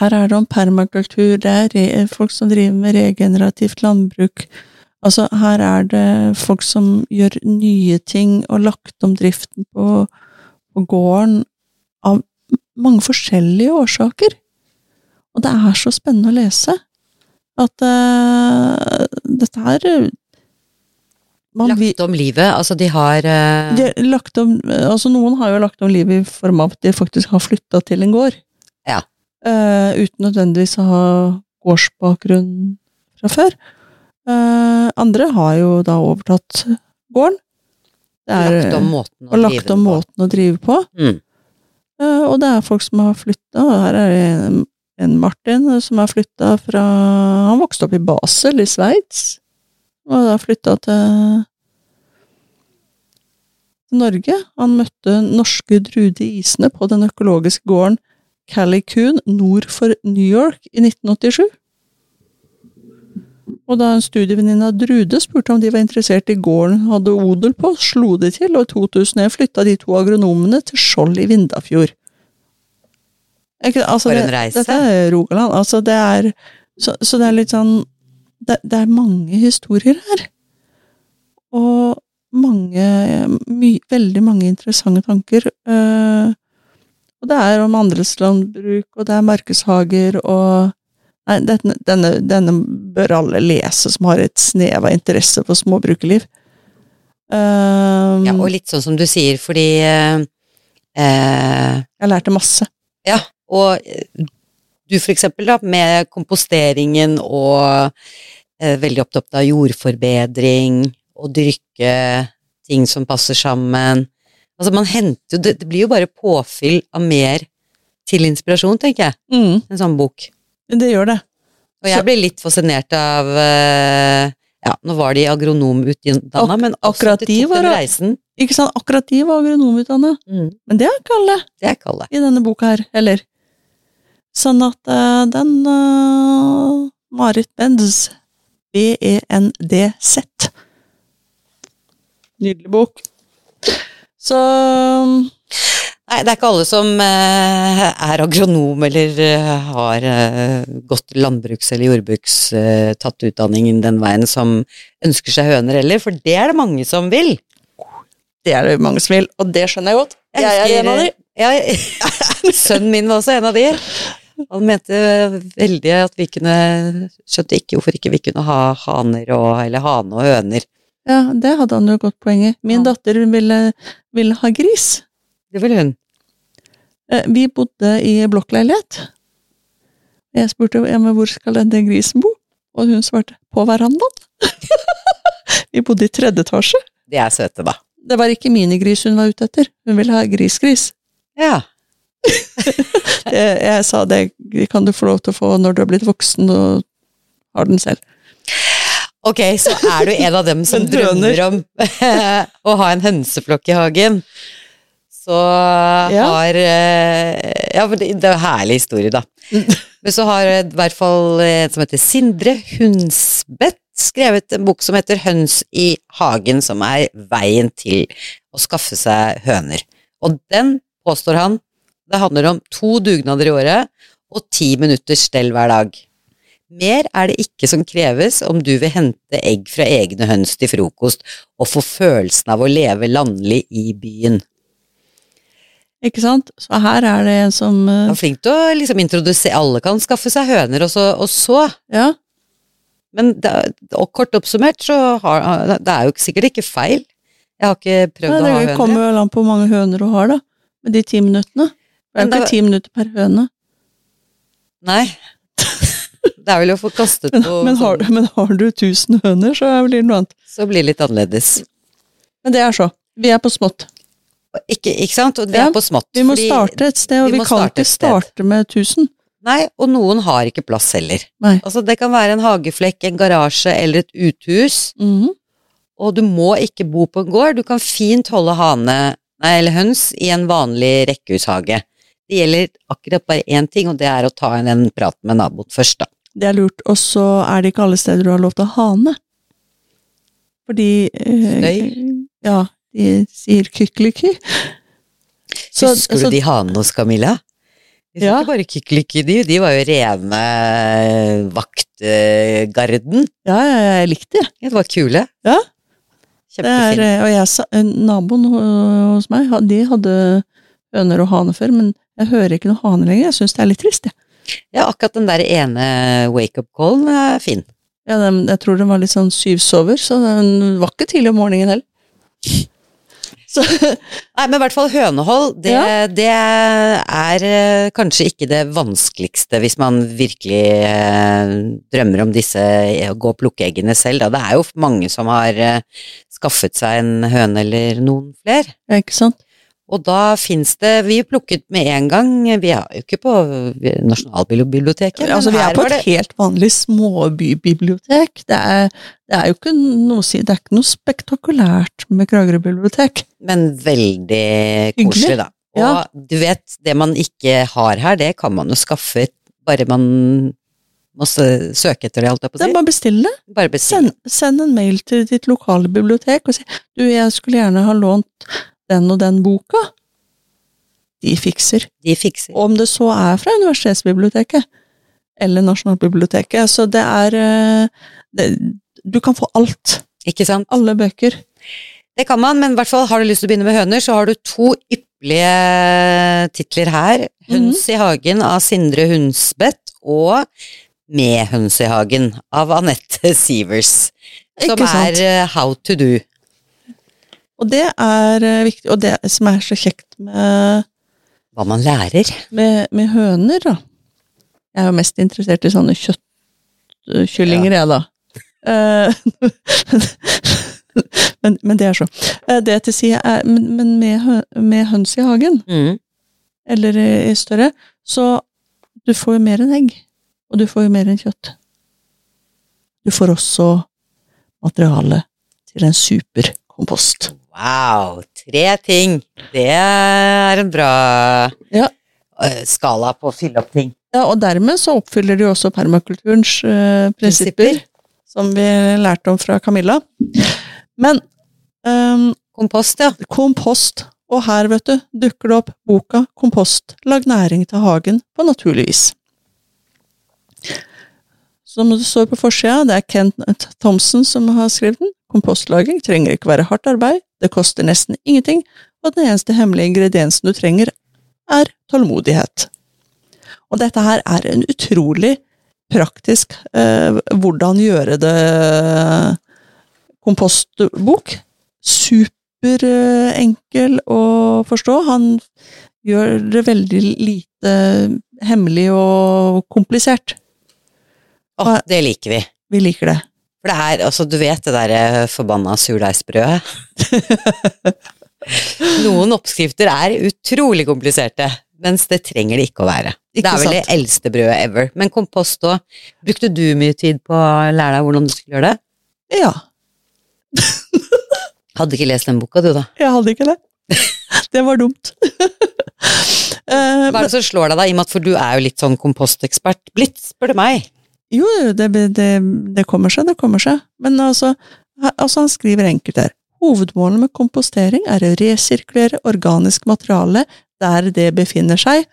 her er det om permakultur, det er re folk som driver med regenerativt landbruk. Altså, her er det folk som gjør nye ting og lagt om driften på, på gården av mange forskjellige årsaker. Og det er så spennende å lese at uh, dette her man Lagt om livet. Altså, de har uh... de lagt om, altså Noen har jo lagt om livet i form av at de faktisk har flytta til en gård. Ja. Uh, uten nødvendigvis å ha gårdsbakgrunn fra før. Uh, andre har jo da overtatt gården. Er, lagt om måten å og lagt om på. måten å drive på. Mm. Uh, og det er folk som har flytta. Her er det en, en Martin som har flytta fra Han vokste opp i Basel i Sveits, og da flytta til Norge. Han møtte norske Drude Isene på den økologiske gården Callicoon nord for New York i 1987. Og da en studievenninne av Drude spurte om de var interessert i gården hun hadde odel på, slo de til, og i 2001 flytta de to agronomene til Skjold i Vindafjord. Ikke, altså, For en det- reise. Dette er Rogaland. Altså, det er så, så det er litt sånn det, det er mange historier her. Og mange my, Veldig mange interessante tanker. Uh, og det er om andelslandbruk, og det er markedshager, og Nei, denne, denne, denne bør alle lese som har et snev av interesse for småbrukerliv. Um, Ja, og litt sånn som du sier, fordi eh, eh, jeg lærte masse. Ja, og eh, du for eksempel da, med komposteringen og eh, veldig opptatt av jordforbedring og dyrke ting som passer sammen. Altså man henter jo, det, det blir jo bare påfyll av mer til inspirasjon, tenker jeg, Mm, en sånn bok. det gjør det. Og jeg ble litt fascinert av eh, Ja, nå var de agronomutdanna, Ak- men også at de tok var- den reisen. Ikke sant? Akkurat de var agronomutdanna, Mm, men det er ikke alle det er ikke alle. i denne boka her, heller. Sånn at uh, den uh, Marit Benz, E B-E-N-D-Z Nydelig bok. Så Nei, det er ikke alle som eh, er agronom eller eh, har eh, gått landbruks- eller jordbruks, tatt utdanningen den veien som ønsker seg høner heller, for det er det mange som vil. det er det mange som vil, og det skjønner jeg godt. Jeg er en av de. Ja, sønnen min var også en av de. Han mente veldig at vi kunne Skjønte ikke hvorfor ikke vi kunne ha haner og Eller hane og høner. Ja, det hadde han jo godt poeng i. Min Ja. datter ville, ville ha gris. Det ville hun. Eh, Vi bodde i blokkleilighet. Jeg spurte ja, men hvor skal denne grisen bo, og hun svarte på verandaen. Vi bodde i tredje etasje. De er søte, da. Det var ikke minigris hun var ute etter, hun ville ha grisgris. Ja. Jeg, jeg sa det kan du få lov til å få når du har blitt voksen og har den selv. Ok, så er du en av dem som drømmer om å ha en hønseflokk i hagen. Så Ja. har eh, Ja, det, er en herlig historie, da. Men så har i hvert fall en som heter Sindre Hunsbett, skrevet en bok som heter Høns i hagen, som er veien til å skaffe seg høner. Og den, påstår han, det handler om to dugnader i året, og ti minutters stell hver dag. Mer er det ikke som kreves om du vil hente egg fra egne høns til frokost og få følelsen av å leve landlig i byen. Ikke sant? Så her er det en som uh... Han er flink til å liksom introdusere Alle kan skaffe seg høner, og så, og så. Ja, Men det, og kort oppsummert så har Det er jo sikkert ikke feil. Jeg har ikke prøvd Nei, å ha høner. det kommer vel an på hvor mange høner du har, da. Med de ti minuttene. Det er jo ikke ti minutter per høne. Nei. Det er vel å få kastet Men, på men, har, men har du tusen høner, så blir det noe annet. Så blir det litt annerledes. Men det er så. Vi er på smått. Ikke, ikke sant? Og vi Ja, er på smått. Vi må starte et sted, og vi vi, kan ikke starte med tusen. Nei, og noen har ikke plass heller. Nei. Altså, det kan være en hageflekk, en garasje eller et uthus, Mhm. og du må ikke bo på en gård. Du kan fint holde hane, nei, eller høns i en vanlig rekkehushage. Det gjelder akkurat bare én ting, og det er å ta en, en prat med naboen først, da. Det er lurt. Og så er det ikke alle steder du har lov til å hane. Fordi eh, Støy? Ja, de sier kykkeliky. Husker så- du de hanene hos Camilla? De Ja. ikke bare kykkeliky, de, de var jo rene vaktgarden. Ja, ja, jeg likte det. Ja, det var kule. Ja. Det er, Kjempefine. eh, og jeg, eh, naboen hos meg, de hadde høner og hane før, men jeg hører ikke noe hane lenger. Jeg syns det er litt trist, jeg. Ja, akkurat den der ene wake-up-callen er fin. Ja, den- jeg tror den var litt sånn syvsover, så den var ikke tidlig om morgenen heller. Så, Nei, men i hvert fall hønehold, det, Ja. det er eh, kanskje ikke det vanskeligste hvis man virkelig eh, drømmer om disse å gå og plukke eggene selv. Da. Det er jo mange som har eh, skaffet seg en høne eller noen flere. ja, ikke sant? Og da fins det Vi plukket med en gang, vi er jo ikke på Nasjonalbiblioteket. altså, vi er på et det- helt vanlig småbybibliotek. Det er, det er jo ikke noe, det er ikke noe spektakulært med Kragerø bibliotek. Men veldig koselig, da. Og Ja. du vet, det man ikke har her, det kan man jo skaffe bare man må søke etter det, holdt jeg på Det å si. bare å bestille. Bare bestille. Send, send en mail til ditt lokale bibliotek og si du, jeg skulle gjerne ha lånt den og den boka. De fikser. De fikser. Om det så er fra universitetsbiblioteket eller Nasjonalbiblioteket. Så det er eh, det, Du kan få alt. Ikke sant? Alle bøker. Det kan man, men i hvert fall har du lyst til å begynne med høner, så har du to ypperlige titler her. 'Høns mm. i hagen' av Sindre Hunsbeth og 'Med høns i hagen' av Anette Sivers. Som er eh, 'How to do'. Og det er eh, viktig. Og det som er så kjekt med, Hva man lærer. med, med høner, da Jeg er jo mest interessert i sånne kjøttkyllinger, jeg, da. Eh, men, men det er så. Eh, Det til si er Men, men med, med høns i hagen, Mm. eller i større, så du får jo mer enn egg. Og du får jo mer enn kjøtt. Du får også materiale til en superkompost. Wow, tre ting. Det er en bra Ja. eh, skala på å fylle opp ting. Ja, og dermed så oppfyller de også permakulturens uh, prinsipper, Prinsipper. som vi lærte om fra Camilla. Men um, Kompost, ja. kompost, og her, vet du, dukker det opp boka 'Kompost. Lag næring til hagen på naturlig vis'. Som det står på forsida, det er Kent Thomsen som har skrevet den. Kompostlaging trenger ikke være hardt arbeid, det koster nesten ingenting, og den eneste hemmelige ingrediensen du trenger, er tålmodighet. Og dette her er en utrolig praktisk eh, hvordan gjøre det kompostbok. Superenkel å forstå. Han gjør det veldig lite hemmelig og komplisert. Å, det liker vi. Vi liker det. For det her, altså, du vet det derre forbanna surdeigsbrødet? Noen oppskrifter er utrolig kompliserte, mens det trenger det ikke å være. Ikke det er vel sant? det eldste brødet ever. Men kompost òg. Brukte du mye tid på å lære deg hvordan du skulle gjøre det? Ja, Hadde ikke lest den boka, du, da. jeg hadde ikke det. Det var dumt. Eh, Hva er det som slår deg, da? I og med at for du er jo litt sånn kompostekspert blitt, spør du meg. Jo, det, det, det kommer seg, det kommer seg. Men altså, altså han skriver enkelt her. Hovedmålet med kompostering er å resirkulere organisk materiale der det befinner seg,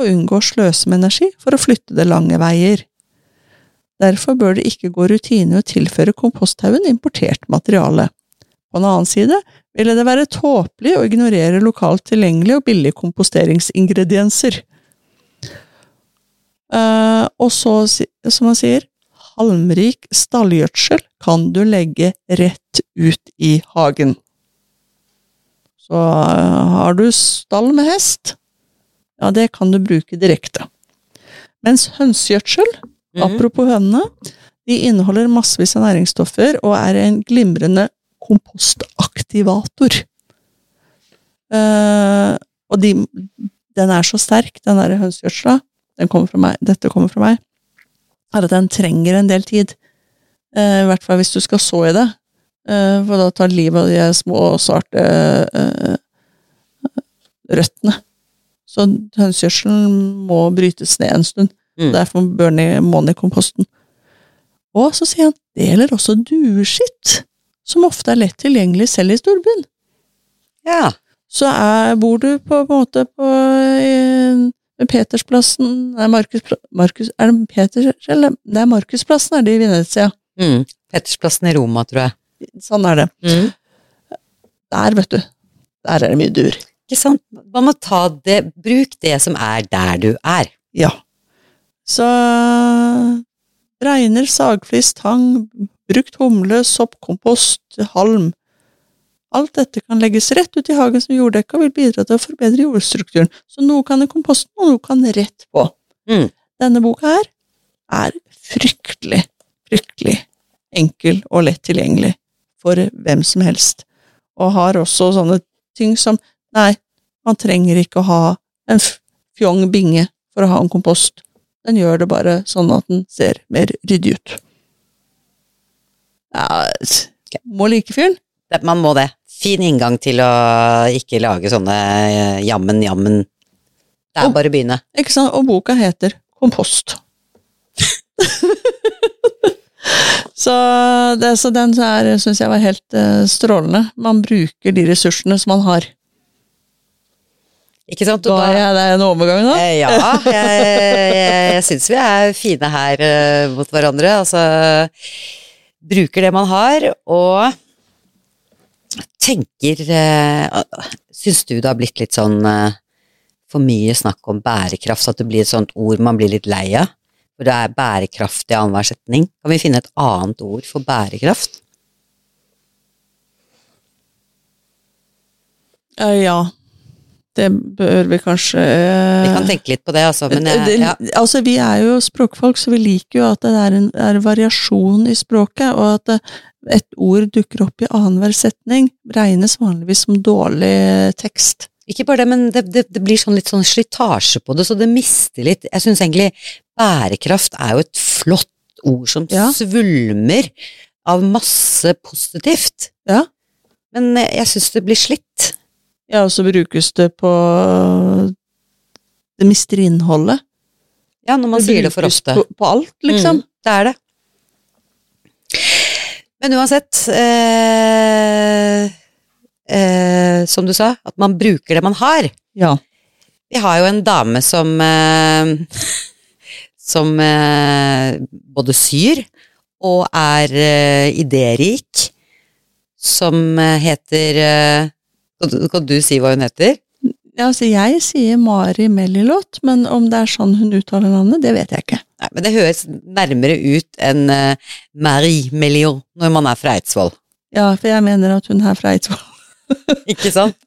og unngå å sløse med energi for å flytte det lange veier. Derfor bør det ikke gå rutine å tilføre komposthaugen importert materiale. På den annen side ville det være tåpelig å ignorere lokalt tilgjengelige og billige komposteringsingredienser. Eh, og så, som han sier, halmrik stallgjødsel kan du legge rett ut i hagen. Så uh, har du stall med hest, ja, det kan du bruke direkte. Mens hønsegjødsel, Mhm. apropos hønene, de inneholder massevis av næringsstoffer og er en glimrende kompostaktivator. Uh, og de, den er så sterk, den der hønsegjødsla, den kommer meg, dette kommer fra meg, er at den trenger en del tid. Eh, I hvert fall hvis du skal så i det. Eh, for da tar livet av de små, svarte eh, røttene. Så hønsegjødselen må brytes ned en stund. Mm. Derfor bør den i- må den i komposten. Og så sier han det gjelder også dueskitt, som ofte er lett tilgjengelig selv i storbyen. Ja. Så er, bor du på, på en måte på i, Petersplassen er Markus, Markus Er det Peters, eller? Det er Markusplassen, er det i Venezia. Mm. Petersplassen i Roma, tror jeg. Sånn er det. Mm. Der, vet du. Der er det mye dur. Ikke sant? Man må ta det Bruk det som er der du er. Ja. Så regner, sagflis, tang, brukt humle, sopp, kompost, halm. Alt dette kan legges rett ut i hagen som jorddekke og vil bidra til å forbedre jordstrukturen. Så noe kan i komposten, og noe kan rett på. Mm. Denne boka her er fryktelig, fryktelig enkel og lett tilgjengelig for hvem som helst. Og har også sånne ting som Nei, man trenger ikke å ha en fjong binge for å ha en kompost. Den gjør det bare sånn at den ser mer ryddig ut. Ja, må like fyren. Man må det. Fin inngang til å ikke lage sånne eh, jammen-jammen. Det er Og- bare å begynne. Ikke sant? Og boka heter Kompost. så, det, så den syns jeg var helt uh, strålende. Man bruker de ressursene som man har. Ikke sant? Da Og da, jeg det en overgang nå? Eh, ja, jeg, jeg, jeg syns vi er fine her uh, mot hverandre. Altså bruker det man har, og tenker uh, Syns du det har blitt litt sånn eh, for mye snakk om bærekraft, så at det blir et sånt ord man blir litt lei av? For det er bærekraft i annenhver setning. Kan vi finne et annet ord for bærekraft? Eh, ja. Det bør vi kanskje Vi kan tenke litt på det, altså. Men jeg, ja. altså, vi er jo språkfolk, så vi liker jo at det er en er variasjon i språket, og at et ord dukker opp i annenhver setning, regnes vanligvis som dårlig tekst. Ikke bare det, men det, det, det blir sånn litt sånn slitasje på det, så det mister litt Jeg syns egentlig bærekraft er jo et flott ord som Ja. svulmer av masse positivt. Ja. Men eh, jeg syns det blir slitt. Ja, og så brukes det på Det mister innholdet. Ja, når man sier det for ofte. På, på alt, liksom. Mm, det er det. Men uansett eh, eh, Som du sa, at man bruker det man har. Ja. Vi har jo en dame som eh, Som eh, både syr og er eh, idérik. Som eh, heter kan, du, si hva hun heter? ja, altså jeg sier Mari Mellilot, men om det er sånn hun uttaler navnet, det vet jeg ikke. Nei, men det høres nærmere ut enn uh, Marie Melion når man er fra Eidsvoll. Ja, for jeg mener at hun er fra Eidsvoll. Ikke sant?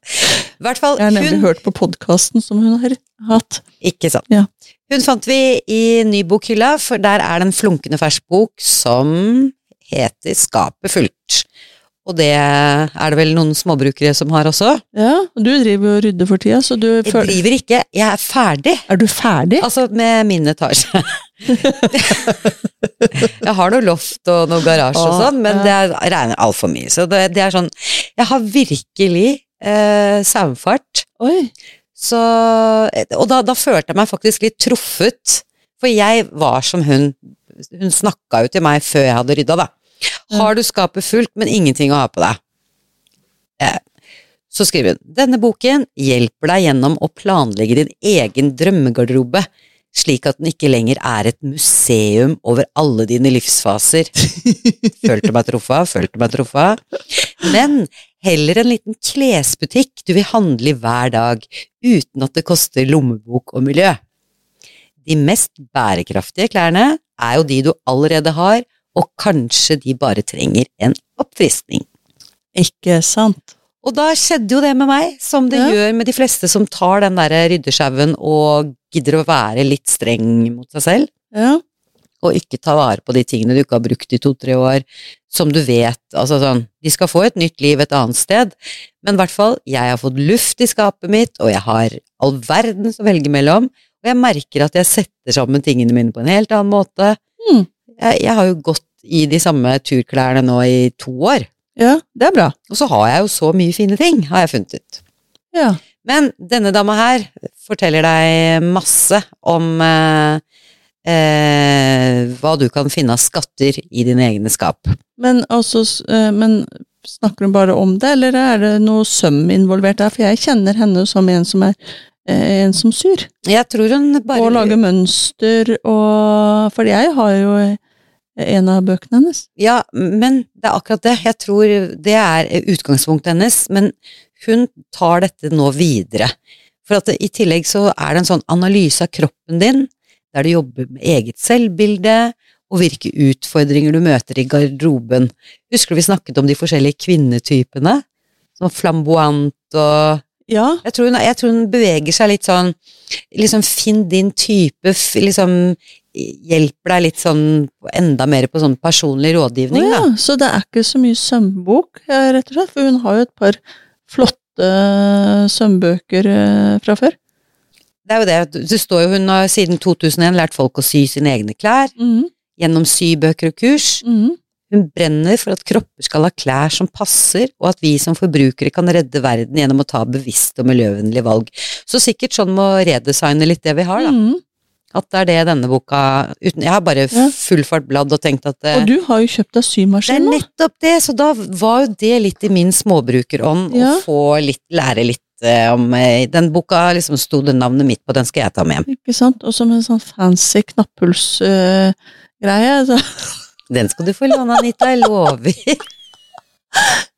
Hvert fall Jeg har nemlig hun hørt på podkasten som hun har hatt. Ikke sant. Ja. Hun fant vi i nybokhylla, for der er det en flunkende fersk bok som heter Skapet fullt. Og det er det vel noen småbrukere som har også. Ja, og du driver og rydder for tida, så du Jeg driver ikke, jeg er ferdig. Er du ferdig? Altså med min etasje. jeg har noe loft og noe garasje og sånn, men det er, regner altfor mye. Så det, det er sånn Jeg har virkelig eh, saumfart. Så, og da, da følte jeg meg faktisk litt truffet, for jeg var som hun. Hun snakka jo til meg før jeg hadde rydda, da. Har du skapet fullt, men ingenting å ha på deg? Eh, Så skriver hun denne boken hjelper deg gjennom å planlegge din egen drømmegarderobe, slik at den ikke lenger er et museum over alle dine livsfaser. Følte meg truffa, følte meg truffa. Men heller en liten klesbutikk du vil handle i hver dag, uten at det koster lommebok og miljø. De mest bærekraftige klærne er jo de du allerede har, og kanskje de bare trenger en oppfriskning. Ikke sant? Og da skjedde jo det med meg, som det Ja. gjør med de fleste som tar den derre ryddesjauen og gidder å være litt streng mot seg selv, Ja. og ikke ta vare på de tingene du ikke har brukt i to-tre år, som du vet, altså sånn, de skal få et nytt liv et annet sted, men i hvert fall, jeg har fått luft i skapet mitt, og jeg har all verdens å velge mellom, og jeg merker at jeg setter sammen tingene mine på en helt annen måte. Mm. Jeg, jeg har jo gått i de samme turklærne nå i to år, ja, det er bra. og så har jeg jo så mye fine ting, har jeg funnet ut. Ja. Men denne dama her forteller deg masse om eh, eh, hva du kan finne av skatter i dine egne skap. Men, altså, eh, men snakker hun bare om det, eller er det noe søm involvert der? For jeg kjenner henne som en som er eh, en som syr. Jeg tror hun bare Og lager mønster og For jeg har jo en av bøkene hennes. Ja, men det er akkurat det. Jeg tror det er utgangspunktet hennes, men hun tar dette nå videre. For at det, i tillegg så er det en sånn analyse av kroppen din, der du jobber med eget selvbilde, og hvilke utfordringer du møter i garderoben. Husker du vi snakket om de forskjellige kvinnetypene? Som flamboant og Ja. jeg tror, hun, jeg tror hun beveger seg litt sånn Liksom finn din type, liksom hjelper deg litt sånn enda mer på sånn personlig rådgivning, oh, ja, da. så det er ikke så mye sømbok, eh, rett og slett? For hun har jo et par flotte eh, sømbøker eh, fra før. Det er jo det. Det står jo hun har siden 2001 lært folk å sy sine egne klær, Mhm, gjennom sybøker og kurs. mhm. Hun brenner for at kropper skal ha klær som passer, og at vi som forbrukere kan redde verden gjennom å ta bevisste og miljøvennlige valg. Så sikkert sånn med å redesigne litt det vi har, da. Mhm. At det er det denne boka uten, Jeg har bare full fart bladd og tenkt at det, Og du har jo kjøpt deg det er symaskin nettopp det, så da var jo det litt i min småbrukerånd Ja. å få litt, lære litt eh, om eh, Den boka liksom sto det navnet mitt på, den skal jeg ta med hjem. Ikke sant? Og som en sånn fancy knapphullsgreie. så Den skal du få låne, Anita, jeg lover.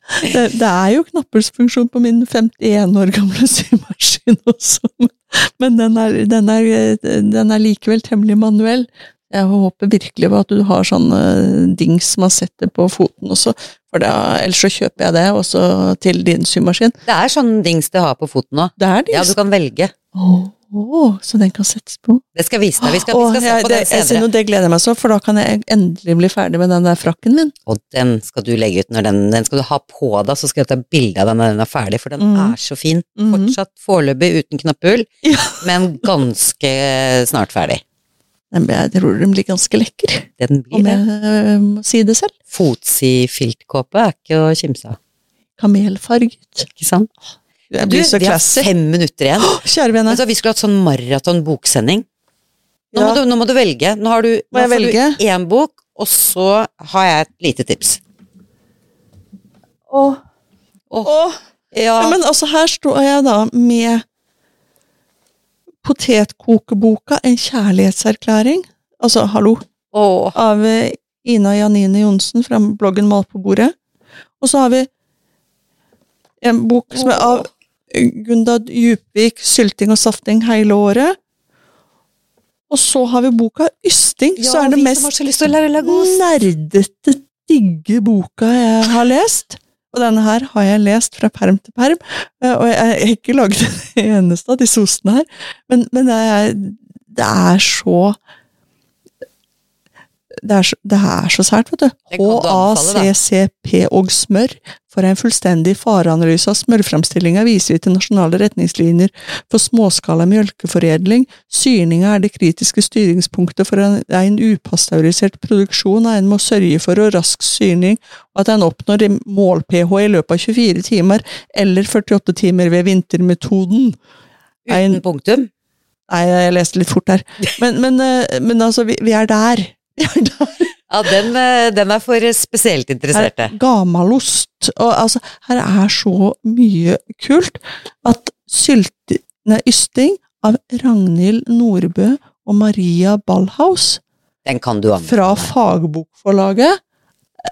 det, det er jo knapphullsfunksjon på min 51 år gamle symaskin også. Men den er, den, er, den er likevel temmelig manuell. Jeg håper virkelig på at du har sånne dings man setter på foten også, for da, ellers så kjøper jeg det også til din symaskin. Det er sånn dings det har på foten nå. Det er dings. Ja, du kan velge. Åh, så den kan settes på. Det skal vise deg. Vi skal, oh, vi skal se på det, den senere. Jeg, det gleder jeg meg så, for da kan jeg endelig bli ferdig med den der frakken min. Og den skal du legge ut når den, den skal du ha på deg, så skal jeg ta bilde av den når den er ferdig, for den mm. er så fin. Mm. Fortsatt foreløpig uten knapphull, Ja. men ganske snart ferdig. Den, jeg tror den blir ganske lekker, Den blir om jeg øh, må si det selv. Fotsid filtkåpe er ikke å kimse av, Kamelfarget. ikke sant? Det Du, blir så vi har fem minutter igjen. Kjære vene. Altså, vi skulle hatt sånn maraton-boksending. Nå, Ja. du, nå må du velge. Nå har du, nå får velge? du én bok, og så har jeg et lite tips. Åh. Åh, Åh. ja. Ja, men altså, her står jeg da med potetkokeboka En kjærlighetserklæring. Altså, hallo. Åh. Av eh, Ina Janine Johnsen fra bloggen Mal på bordet. Og så har vi en bok som er av Gunda Djupvik, 'Sylting og safting hele året'. Og så har vi boka 'Ysting', så er det mest nerdete, digge boka jeg har lest. Og denne her har jeg lest fra perm til perm, eh, og jeg har ikke laget en eneste av disse ostene her, men, men det, er, det er så det er, så, det er så sært, vet du. HACCP og smør. For en fullstendig fareanalyse av smørframstillinga viser vi til nasjonale retningslinjer for småskala mjølkeforedling. Syrninga er det kritiske styringspunktet for en, en upasteurisert produksjon, og en må sørge for å rask syrning, og at en oppnår mål-pH i løpet av 24 timer, eller 48 timer ved vintermetoden. Uten En- punktum. Nei, jeg leste litt fort her. Men, men, eh, men altså, vi, vi er der. Ja, den, eh, den er for spesielt interesserte. Gamalost. Og altså, her er så mye kult at syltende ysting av Ragnhild Nordbø og Maria Ballhaus Den kan du fra fagbokforlaget,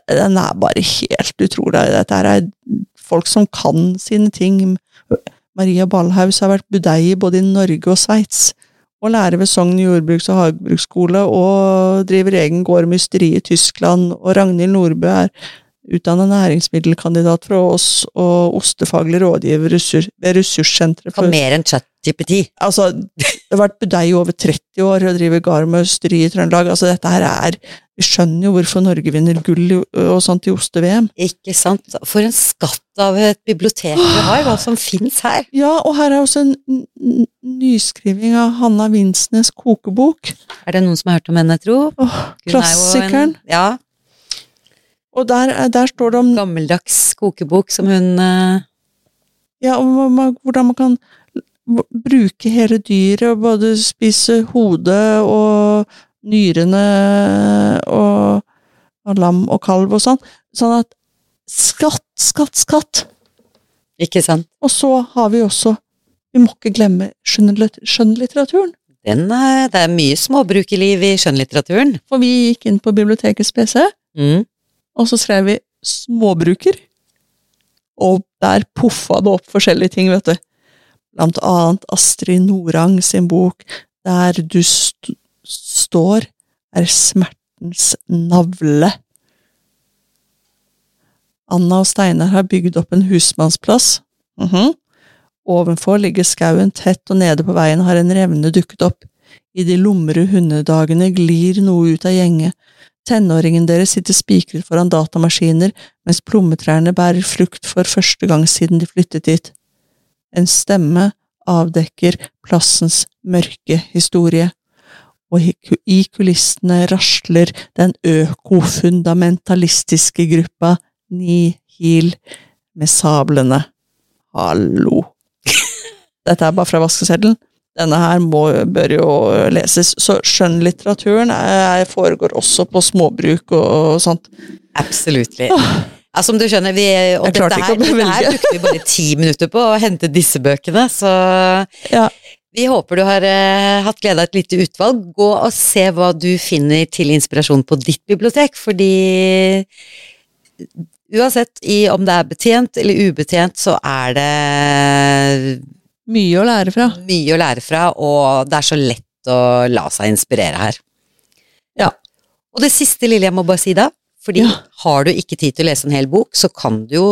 den er bare helt utrolig. Dette er folk som kan sine ting. Maria Ballhaus har vært budeie både i Norge og Sveits. Og lærer ved Sogn jordbruks- og hagebruksskole, og driver egen gård Mysteri i Tyskland. Og Ragnhild Nordbø er utdannet næringsmiddelkandidat fra oss, og ostefaglig rådgiver ressurs, ved Ressurssenteret for mer enn ChatGPT. Altså, det har vært budeie i over 30 år og driver gard med ysteri i Trøndelag. Altså, dette her er Vi skjønner jo hvorfor Norge vinner gull i- og sånt i oste-VM. Ikke sant? For en skatt av et bibliotek vi har, hva som fins her. Ja, og her er også en nyskriving av Hanna Vinsnes kokebok. Er det noen som har hørt om henne, tro? Åh, er klassikeren. En, ja, Og der, er- der står det om gammeldags kokebok som hun uh... ja, om hvordan man kan bruke hele dyret, og både spise hodet og nyrene og, og lam og kalv og sånn. Sånn at skatt, skatt, skatt! Ikke sant? Og så har vi også Vi må ikke glemme skjønnlitteraturen. Den er, det er mye småbrukerliv i skjønnlitteraturen. For vi gikk inn på bibliotekets PC, Mm. og så skrev vi 'småbruker'. Og der poffa det opp forskjellige ting, vet du. Blant annet Astrid Norang sin bok 'Der du st står er smertens navle'. Anna og Steinar har bygd opp en husmannsplass. Mhm. Ovenfor ligger skauen tett, og nede på veien har en revne dukket opp. I de lumre hundedagene glir noe ut av gjenget. Tenåringen deres sitter spikret foran datamaskiner, mens plommetrærne bærer frukt for første gang siden de flyttet dit. En stemme avdekker plassens mørke historie, og i kulissene rasler den økofundamentalistiske gruppa Nihil med sablene. Hallo! Dette er bare fra vaskeseddelen. Denne her må, bør jo leses. Så skjønnlitteraturen er- foregår også på småbruk og, og sånt. Absolutt. Ja, som du skjønner, vi, og dette her, dette her brukte vi bare ti minutter på å hente disse bøkene, så Ja. Vi håper du har eh, hatt glede av et lite utvalg. Gå og se hva du finner til inspirasjon på ditt bibliotek, fordi uansett i, om det er betjent eller ubetjent, så er det Mye å lære fra. mye å lære fra, og det er så lett å la seg inspirere her. Ja. Og det siste lille jeg må bare si da, fordi Ja. har du ikke tid til å lese en hel bok, så kan du jo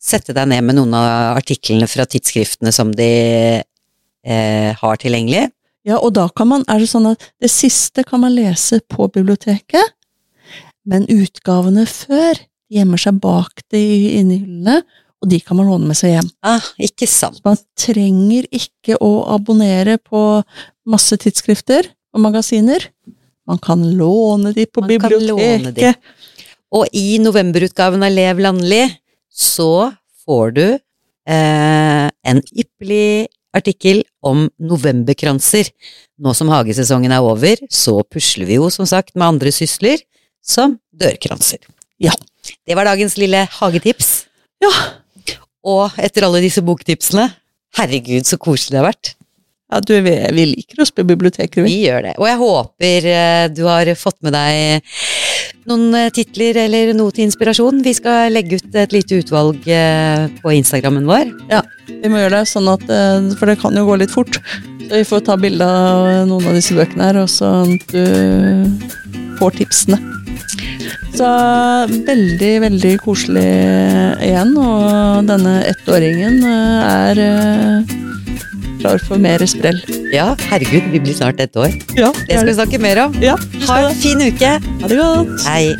sette deg ned med noen av artiklene fra tidsskriftene som de eh, har tilgjengelig. Ja, og da kan man, er det sånn at det siste kan man lese på biblioteket, men utgavene før gjemmer seg bak det inne i hyllene, og de kan man låne med seg hjem. Ah, ikke sant. Man trenger ikke å abonnere på masse tidsskrifter og magasiner. Man kan låne de på Man kan låne de. biblioteket. Og i novemberutgaven av Lev landlig så får du eh, en ypperlig artikkel om novemberkranser. Nå som hagesesongen er over, så pusler vi jo som sagt med andre sysler, som dørkranser. Ja. Det var dagens lille hagetips. Ja, Og etter alle disse boktipsene, herregud så koselig det har vært. ja du, vi, vi liker oss på biblioteket, vi. Vi gjør det. Og jeg håper eh, du har fått med deg noen eh, titler eller noe til inspirasjon. Vi skal legge ut et lite utvalg eh, på Instagrammen vår. Ja, Vi må gjøre det, sånn at, eh, for det kan jo gå litt fort. Så vi får ta bilde av noen av disse bøkene her, og at du får tipsene. Så veldig, veldig koselig igjen, og denne ettåringen er klar for mer sprell. Ja, herregud, vi blir snart ett år. Ja, Det skal vi snakke mer om. Ja, Ha en fin uke. Ha det godt. Hei.